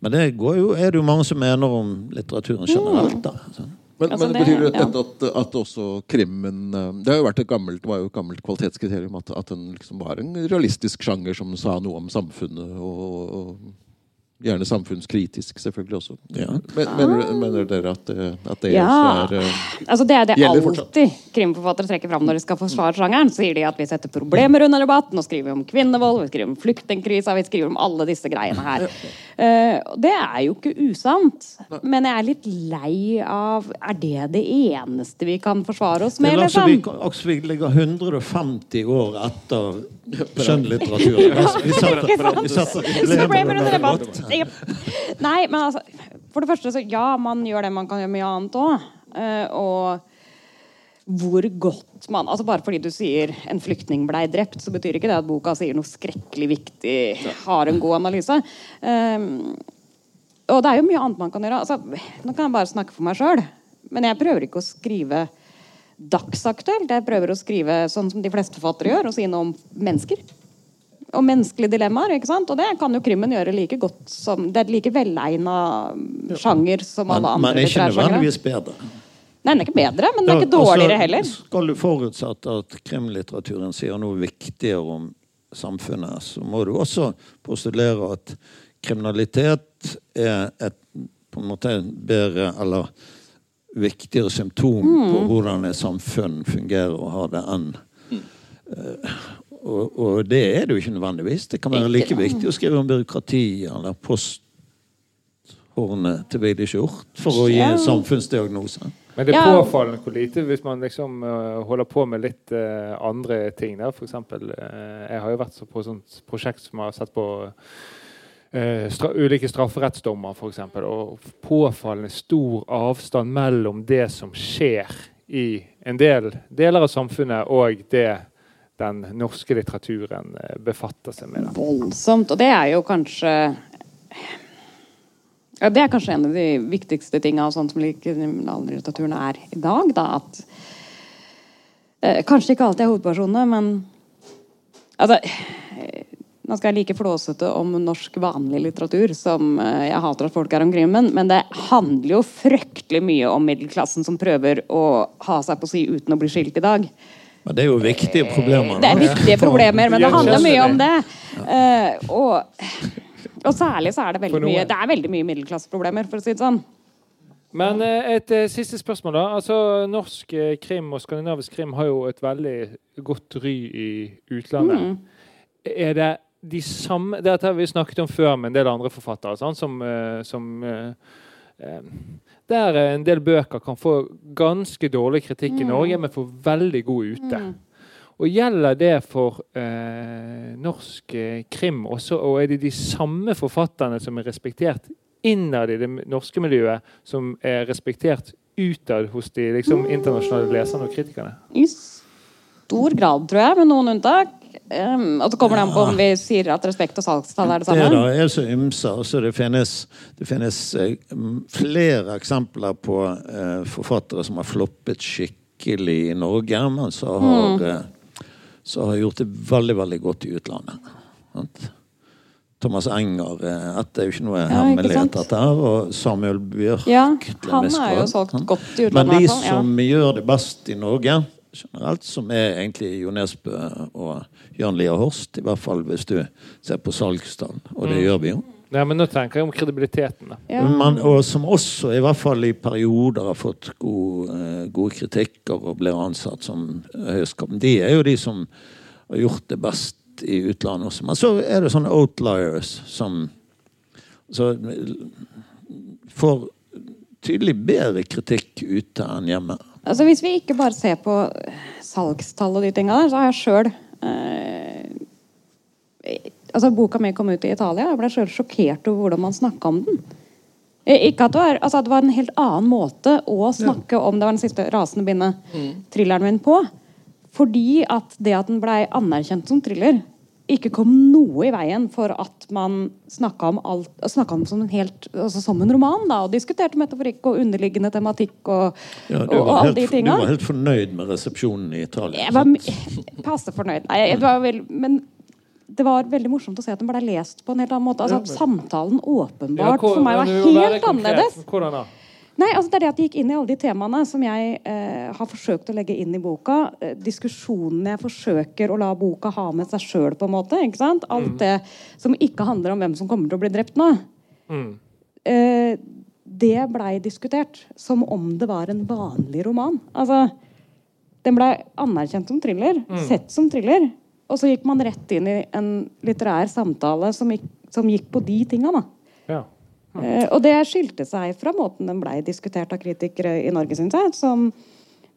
Men det går jo, er det jo mange som mener om litteraturen generelt. da. Men, Altså, men det- betyr det ja. at, at også krimmen eh, Det har jo vært et gammelt, var jo et gammelt kvalitetskriterium at, at den liksom var en realistisk sjanger som sa noe om samfunnet, og, og gjerne samfunnskritisk selvfølgelig også. Ja. Men, mener, mener dere at, det- at det Ja. er uh, Altså Det er det alltid fortsatt. krimforfattere trekker fram når de skal forsvare sjangeren. Så sier de at vi setter problemer under debatt. Nå skriver vi om kvinnevold, vi skriver om flyktningkrisa, vi skriver om alle disse greiene her. Uh, det er jo ikke usant. Men jeg er litt lei av Er det det eneste vi kan forsvare oss med, altså, vi, liksom? altså, vi ligger 150 år etter skjønnlitteraturen. Altså, Vi setter, vi setter *laughs* Problemer under debatt. Jep. Nei, men altså For det første, så ja, man gjør det man kan gjøre mye annet òg. og hvor godt man altså Bare fordi du sier 'en flyktning blei drept', så betyr ikke det at boka sier noe skrekkelig viktig, har en god analyse. Um, og det er jo mye annet man kan gjøre. Altså, nå kan jeg bare snakke for meg sjøl. Men jeg prøver ikke å skrive dagsaktuelt. Jeg prøver å skrive sånn som de fleste forfattere gjør, og si noe om mennesker. Og menneskelige dilemmaer. ikke sant? Og det kan jo krimmen gjøre like godt som Det er like velegna sjanger som alle andre men ikke litterære sjangere. nødvendigvis bedre. Nei, den er ikke bedre, men den er ikke altså, dårligere heller. Skal du forutsette at krimlitteraturen sier noe viktigere om samfunnet, så må du også postulere at kriminalitet er et på en måte bedre eller viktigere symptom Mm. på hvordan et samfunn fungerer og har det enn eh, og, og det er det jo ikke nødvendigvis. Det kan være like viktig å skrive om byråkrati eller posthornet til Vigdis Hjorth for å gi en samfunnsdiagnose. Men det er påfallende hvor lite hvis man liksom eh, holder på med litt eh, andre ting. Der. For eksempel, eh, jeg har jo vært så på et sånt prosjekt som har sett på eh, stra ulike strafferettsdommer, f.eks. Og påfallende stor avstand mellom det som skjer i en del deler av samfunnet, og det den norske litteraturen eh, befatter seg med. Da. Voldsomt. Og det er jo kanskje Ja, det er kanskje en av de viktigste tinga som kriminallitteraturen er i dag. Da, at eh, Kanskje ikke alltid er hovedpersonene, men altså, eh, Nå skal jeg like flåsete om norsk vanlig litteratur som eh, jeg hater at folk er om men, men det handler jo fryktelig mye om middelklassen som prøver å ha seg på si uten å bli skilt i dag. Men det er jo viktige problemer. Det er viktige problemer, men det handler mye om det. Eh, og, og særlig så er det veldig mye Det er veldig mye middelklasseproblemer, for å si det sånn. Men eh, et eh, siste spørsmål, da. Altså, Norsk eh, krim og skandinavisk krim har jo et veldig godt ry i utlandet. Er det de samme Dette har vi snakket om før med en del andre forfattere. sånn, Som, eh, som eh, eh, Der eh, en del bøker kan få ganske dårlig kritikk i Norge, men få veldig god ute. Og Gjelder det for eh, norsk eh, krim også? Og er det de samme forfatterne som er respektert innad i det norske miljøet, som er respektert utad hos de liksom, internasjonale leserne og kritikerne? I stor grad, tror jeg, med noen unntak. Um, og så kommer det an på om vi sier at respekt og salgstall er det Det samme. da er så ymse. Altså det finnes, det finnes eh, flere eksempler på eh, forfattere som har floppet skikkelig i Norge, men så har, mm. så har gjort det veldig, veldig godt i utlandet. Sant? Thomas Enger at det er jo ikke noe ja, hemmelighet, dette her. Og Samuel Bjørk. Ja, han er jo solgt godt i utlandet. Men de som ja. som gjør det best i Norge generelt, som er egentlig Jo Nesbø og Jørn Lier Horst, i hvert fall hvis du ser på salgstall, og det gjør vi jo. Ja, men Nå tenker jeg om kredibiliteten. da. Ja. Men, og som også i hvert fall i perioder har fått god, eh, gode kritikker og blir ansatt som høyskap. De er jo de som har gjort det best i utlandet også. Men så er det sånne outliers som så, får tydelig bedre kritikk ute enn hjemme. Altså Hvis vi ikke bare ser på salgstall og de tinga der, så har jeg sjøl eh, Altså Boka mi kom ut i Italia. Jeg ble sjøl sjokkert over hvordan man snakka om den. Eh, Ikke at det, var, altså at det var en helt annen måte å snakke om Det var den siste rasende bindet thrilleren min på. Fordi at det at den blei anerkjent som thriller, ikke kom noe i veien for at man snakka om alt om som en helt altså som en roman. da, Og diskuterte metaforikk og underliggende tematikk og, Ja, og, og alle helt, de du var helt fornøyd med resepsjonen i Italia. Jeg var *laughs* passe fornøyd. Nei, det var vel, men det var veldig morsomt å se at den ble lest på en helt annen måte. Altså at Samtalen åpenbart hvor- for meg var helt annerledes. Hvordan da? Nei, altså Det er det at de gikk inn i alle de temaene som jeg eh, har forsøkt å legge inn i boka. Eh, diskusjonene jeg forsøker å la boka ha med seg sjøl, på en måte. ikke sant? Alt det som ikke handler om hvem som kommer til å bli drept nå. Eh, det blei diskutert som om det var en vanlig roman. Altså, Den blei anerkjent som thriller, sett som thriller. Og så gikk man rett inn i en litterær samtale som gikk, som gikk på de tinga. da. Eh, og det skilte seg fra måten den blei diskutert av kritikere i Norge, syns jeg. Som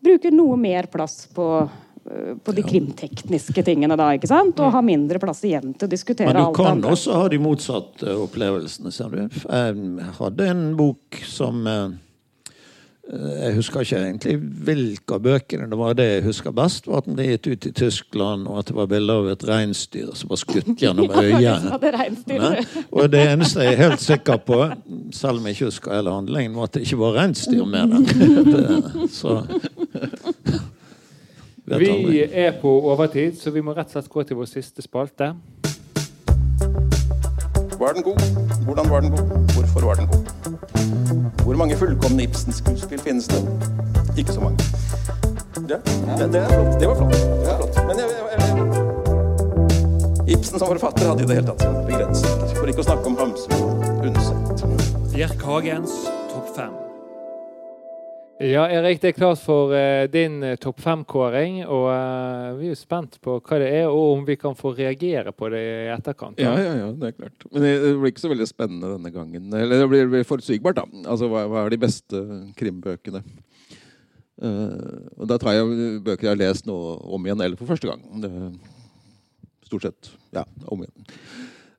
bruker noe mer plass på, eh, på de krimtekniske tingene da, ikke sant? Og har mindre plass igjen til å diskutere Men du kan også ha de motsatte opplevelsene, ser du. Jeg hadde en bok som eh, Jeg husker ikke egentlig hvilke av bøkene det var det jeg husker best. var At den ble gitt ut i Tyskland, og at det var bilder av et reinsdyr som var skutt gjennom øyet. *laughs* Ja? Og det eneste jeg er helt sikker på, selv om jeg ikke husker hele handlingen, var at det ikke var reinsdyr med den. *laughs* Det, så Vi er på overtid, så vi må rett og slett gå til vår siste spalte. Var den god? Hvordan var den god? Hvorfor var den god? Hvor mange fullkomne Ibsen-skuespill finnes det? Ikke så mange. Ja, det, flott. det var flott. Det var flott. Men jeg, jeg, jeg, Ibsen som forfatter hadde i det hele tatt sine begrensninger. For ikke å snakke om Hamsun og Undset. Bjerk Hagens topp fem. Ja, Erik, det er klart for uh, din eh, topp fem-kåring. Og uh, vi er jo spent på hva det er, og om vi kan få reagere på det i etterkant. Ja, ja, ja, det er klart. Men det det blir ikke så veldig spennende denne gangen. Eller det blir, blir forutsigbart, da. Altså, hva, hva er de beste krimbøkene? Uh, og da tar jeg bøker jeg har lest nå om igjen, eller for første gang. Det, stort sett. Ja, om igjen.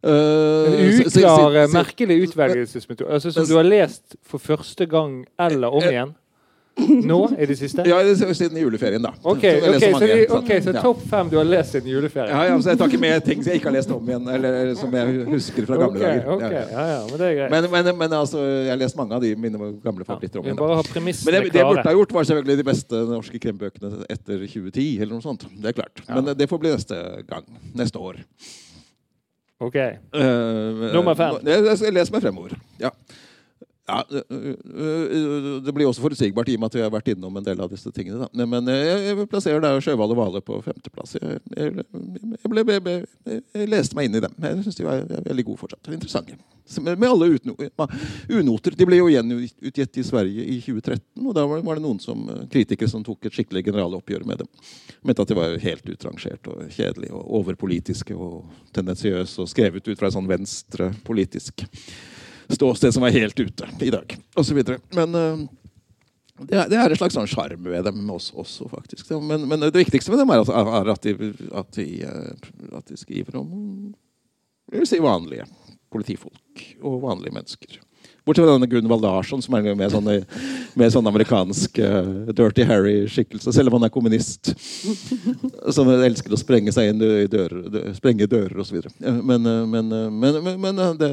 Si- uklar, merkelig utvelgelsesmetode. Altså, som du har lest for første gang eller om igjen. Nå i det siste? Ja, siden juleferien, da. Ok, Så okay, ok, så, sånn. så topp fem du har lest siden juleferien? Ja, ja, så Jeg tar ikke med ting som jeg ikke har lest om igjen, eller, som jeg husker fra gamle okay, dager. ok, Ja, ja. men det er greit. Men, men, men altså, jeg har lest mange av de mine gamle favoritter om igjen. bare ha Men det, det jeg burde ha gjort, var selvfølgelig de beste norske krimbøkene etter 2010. eller noe sånt. Det er klart. Men det får bli neste gang. Neste år. Ok. Uh, Nummer fem. Jeg, jeg skal lese meg fremover. Ja. Ja, det blir også forutsigbart i og med at vi har vært innom en del av disse tingene. Da. Men jeg, jeg plasserer der Sjøhval og Vale på femteplass. Jeg, jeg, jeg, ble, jeg leste meg inn i dem. Jeg syns de var veldig gode fortsatt. Interessante. Med, alle unoter. De ble jo gjenutgitt i Sverige i 2013. Og da var, det noen som, kritikere som tok et skikkelig generaloppgjør med dem. Mente at de var helt utrangert og kjedelige og overpolitiske og tendensiøse og skrevet ut fra en sånn venstrepolitisk ståsted som er helt ute i dag, osv. Men øh, det er, det er en slags sånn sjarm ved dem også, også faktisk. Men, men det viktigste med dem er er at, de, at, de, øh, at de skriver om si vanlige politifolk og vanlige mennesker. Bortsett fra denne Gunvald Larsson, som er med sånn, med sånn amerikansk uh, Dirty Harry-skikkelse, selv om han er kommunist. Som elsker å sprenge seg inn i dører, dø- sprenge dører osv. Men, men, men, men, men uh, det,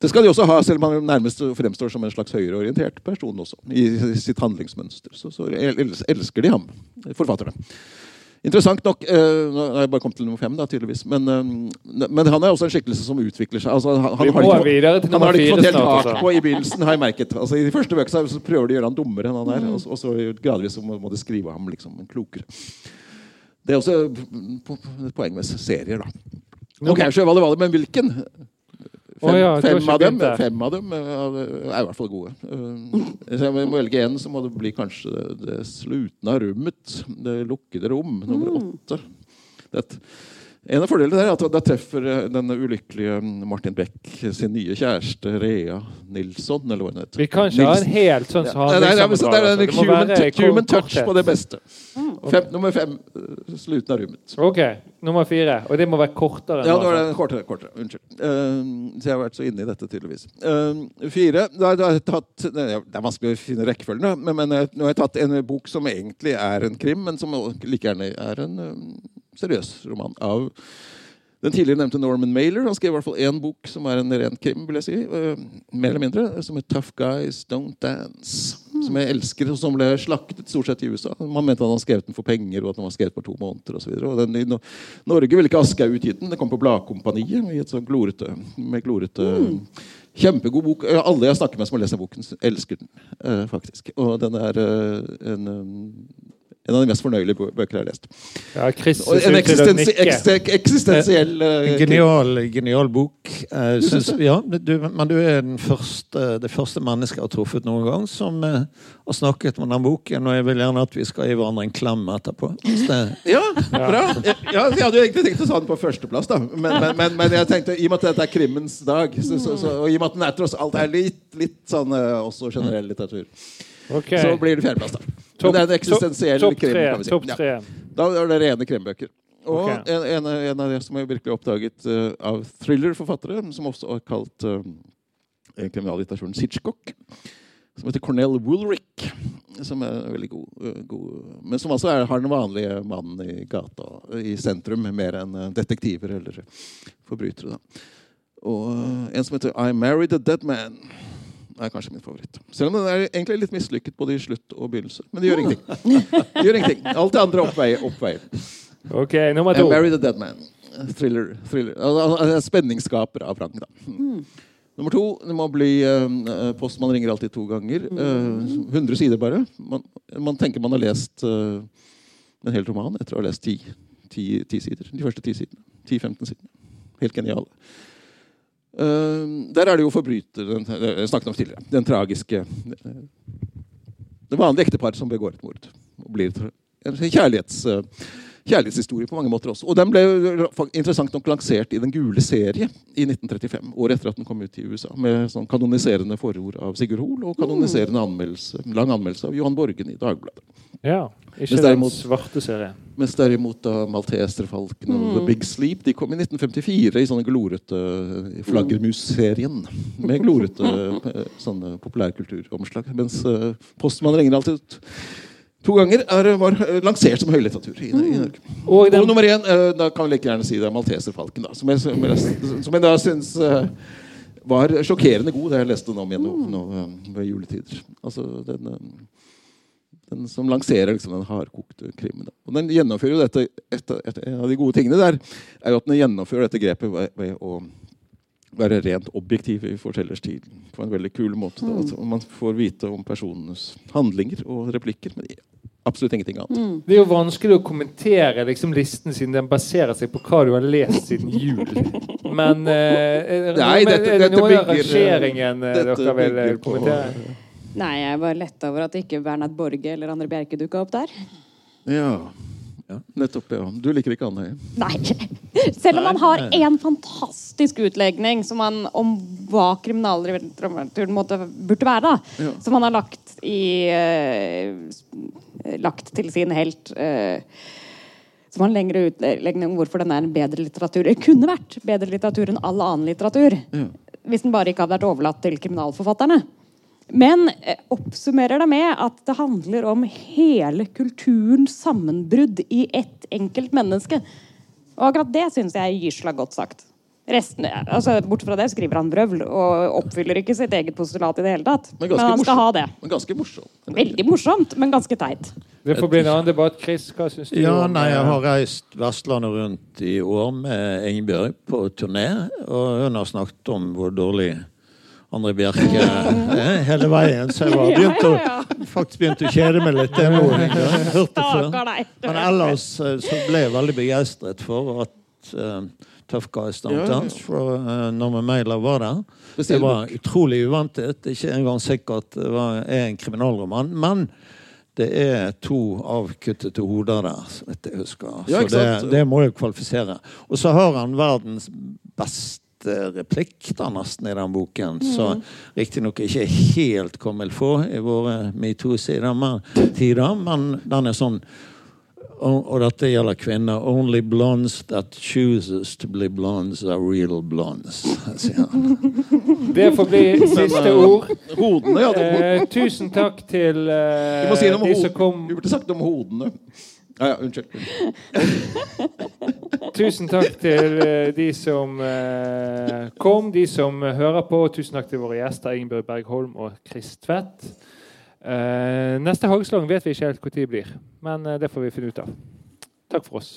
det skal de også ha, selv om han nærmest fremstår som en slags høyreorientert person også. I sitt handlingsmønster. Så, så elsker de ham, forfatterne. Interessant nok eh, Nå har jeg bare kommet til nummer fem, da, tydeligvis. Men, eh, men han er også en skikkelse som utvikler seg. Altså, han, han har ikke, han har ikke fått helt tak på i begynnelsen, har jeg merket. Altså, I de første bøkene så prøver de å gjøre han dummere enn han er, og, så- og så gradvis så må, må de skrive ham liksom klokere. Det er også et poeng med serier, da. Ok, Sjøvalle Valle, men hvilken? Fem, oh, ja, fem, av dem, fem av dem er i hvert fall gode. Eh, Hvis jeg må velge én, så må det bli kanskje det, det slutne av rommet. Det lukkede rom, nummer åtte. Det, en av fordelene er at da treffer den denne ulykkelige Martin Beck sin nye kjæreste Rea Nilsson, eller hva hun heter. Vi kan ikke ha en helt sånn som han det, det, er, liksom det er en human, human touch på det beste. Fem, nummer fem, slutten sluten av rommet. Ok, nummer fire. Og det må være kortere. enn Ja, nå er det kortere. kortere. Unnskyld. Uh, så jeg har vært så inne i dette, tydeligvis. Uh, fire da, da har jeg tatt, Det er vanskelig å finne rekkefølgen, men, men eh, nå har jeg tatt en bok som egentlig er en krim, men som like gjerne er en eh, seriøs roman av den tidligere nevnte Norman Mailer. Han skrev i hvert fall én bok som er en ren krim, vil jeg si. uh, mer eller mindre. Som het 'Tough Guys Don't Dance'. Som jeg elsker, og som ble slaktet stort sett i USA. Man mente han hadde skrevet den for penger, og at den var skrevet på to måneder osv. I No Norge ville ikke Aschehoug utgitt den. Det kom på Bladkompaniet i et sånt glorete, med glorete Kjempegod bok. Eh, Alle jeg snakker med som har lest den boken, elsker den. Uh, faktisk. Og den er uh, en, eh, en av de mest fornøyelige bøker jeg har lest. Ja, Chris en eksistensi nikke. eksistensiell uh, En genial, genial bok. Uh, synes, *laughs* ja, du, men du er den første, det første mennesket jeg har truffet noen gang som uh, har snakket om den boken, og jeg vil gjerne at vi skal gi hverandre en klem etterpå. Det, Ja, bra. Ja, jeg hadde jo egentlig tenkt å ta den på førsteplass, da. Men, men, men, men jeg tenkte, i og med at dette er krimmens dag, så, så, så, og i og med at den er tross alt er litt, litt sånn eh, også generell litteratur, okay. så blir det fjerdeplass, da. Topp- det er en eksistensiell topp krim, tre, kan vi si. Ja. Da er det rene krimbøker. Og okay. en, en, en av de som jeg virkelig oppdaget uh, av thriller-forfattere, som også er kalt uh, kriminallitteraturen Sitchcock, som heter Cornell Woolrick, som er veldig god, uh, god men som altså er, har den vanlige mannen i gata, i sentrum, mer enn eh, detektiver eller forbrytere. Da. Og eh, en som heter I Married a Dead Man. Er kanskje min favoritt. Selv om den er egentlig litt mislykket både i slutt og begynnelse. Men det gjør ingenting. Det gjør ingenting. Alt det andre oppveier. oppveier. Ok, nummer to. 'Marry the Dead Man. Thriller. thriller. Spenningsskaper av rang, da. Nummer to det må bli uh, Postmann ringer alltid to ganger. Uh, 100 sider bare. Man, man tenker man har lest uh, en hel roman etter å ha lest ti, ti, ti sider. De første ti sidene. 10-15 sidene. Helt geniale. Eh, der er det jo forbryteren Jeg snakket om tidligere. Den tragiske eh, Det vanlige ekteparet som begår et mord. Og blir en kjærlighets, eh, kjærlighetshistorie på mange måter også. Og den ble interessant nok lansert i Den gule serie i 1935, året etter at den kom ut i USA. Med sånn kanoniserende forord av Sigurd Hoel og kanoniserende anmeldelse, lang anmeldelse av Johan Borgen i Dagbladet. Ja, ikke Mens den svarte serien. Mens derimot da Malteserfalken og The Big Sleep de kom i 1954 i sånne glorete Flaggermus-serien. Med glorete eh, sånne populærkulturomslag. Mens uh, Postmann ringer alltid ut to ganger er, var eh, lansert som høylitteratur i, i Norge. Og Og nummer én, eh, da kan vi like gjerne si det er Malteserfalken, da. Som jeg, som jeg, som jeg da syns eh, var sjokkerende god da jeg leste den om igjen nå, nå ved juletider. Altså den, den som lanserer liksom den hardkokte krimmen. Og den gjennomfører jo dette et, et, En av de gode tingene der er jo at den gjennomfører dette grepet ved, ved å være rent objektiv i fortellerstilen på en veldig kul måte. Da. Altså, man får vite om personenes handlinger og replikker, men absolutt ingenting annet. det er jo vanskelig å kommentere liksom, listen siden den baserer seg på hva du har lest siden jul. Men eh, det Nei, dette- er det noe eh, rangeringen eh, dere vil eh, på- kommentere? Nei, jeg var letta over at ikke Bernhard Borge eller André Bjerke dukka opp der. Ja. Nettopp, ja. Du liker ikke Andøy? Nei. Selv om han har en fantastisk utlegning som han, om hva kriminalreventuren burde være, da. Ja. Som han har lagt i uh, Lagt til sin helt. Uh, som har en lengre utlegning om hvorfor den er en bedre litteratur. Det kunne vært bedre litteratur enn all annen litteratur. Ja. Hvis den bare ikke hadde vært overlatt til kriminalforfatterne. Men eh, oppsummerer det med at det handler om hele kulturens sammenbrudd i ett enkelt menneske. Og akkurat det syns jeg er gysla godt sagt. Resten, altså, Bort fra det skriver han brøvl og oppfyller ikke sitt eget postulat i det hele tatt. Men Men, han skal ha det. Men ganske morsomt. Veldig morsomt, men ganske teit. Det får bli en annen debatt. Chris, hva syns du? Ja, om, nei, jeg eh, har reist Vestlandet rundt i år med Ingebjørg på turné, og hun har snakket om hvor dårlig André Bjerke er hele veien. Så jeg var *laughs* begynt å, faktisk begynte å kjede meg litt. Jeg ha hørt før. Men ellers eh, så ble jeg veldig begeistret for at uh, Tough Guys ja. Fra uh, Norman Mailer var der. Det var utrolig uventet. Ikke engang sikkert det var, er en kriminalroman. Men det er to avkuttede hoder der, så vidt jeg husker. Så det, det må jo kvalifisere. Og så har han verdens beste replikk da nesten i den boken. Så riktignok ikke helt kommet få i våre metoo-tider, men, den er sånn og, og dette gjelder kvinner. Only blondes that chooses to be blondes are real blondes, *laughs* sier han. Det får bli siste ord. Hodene, ja. Eh, tusen takk til eh, si de som kom. Vi burde sagt om hodene. Ja, ja, unnskyld. *laughs* Tusen takk til eh, de som eh, kom, de som hører på. Tusen takk til våre gjester Ingebjørg Bergholm og Chris Tvedt. Eh, neste hagslang vet vi ikke helt når blir, men det får vi finne ut av. Takk for oss.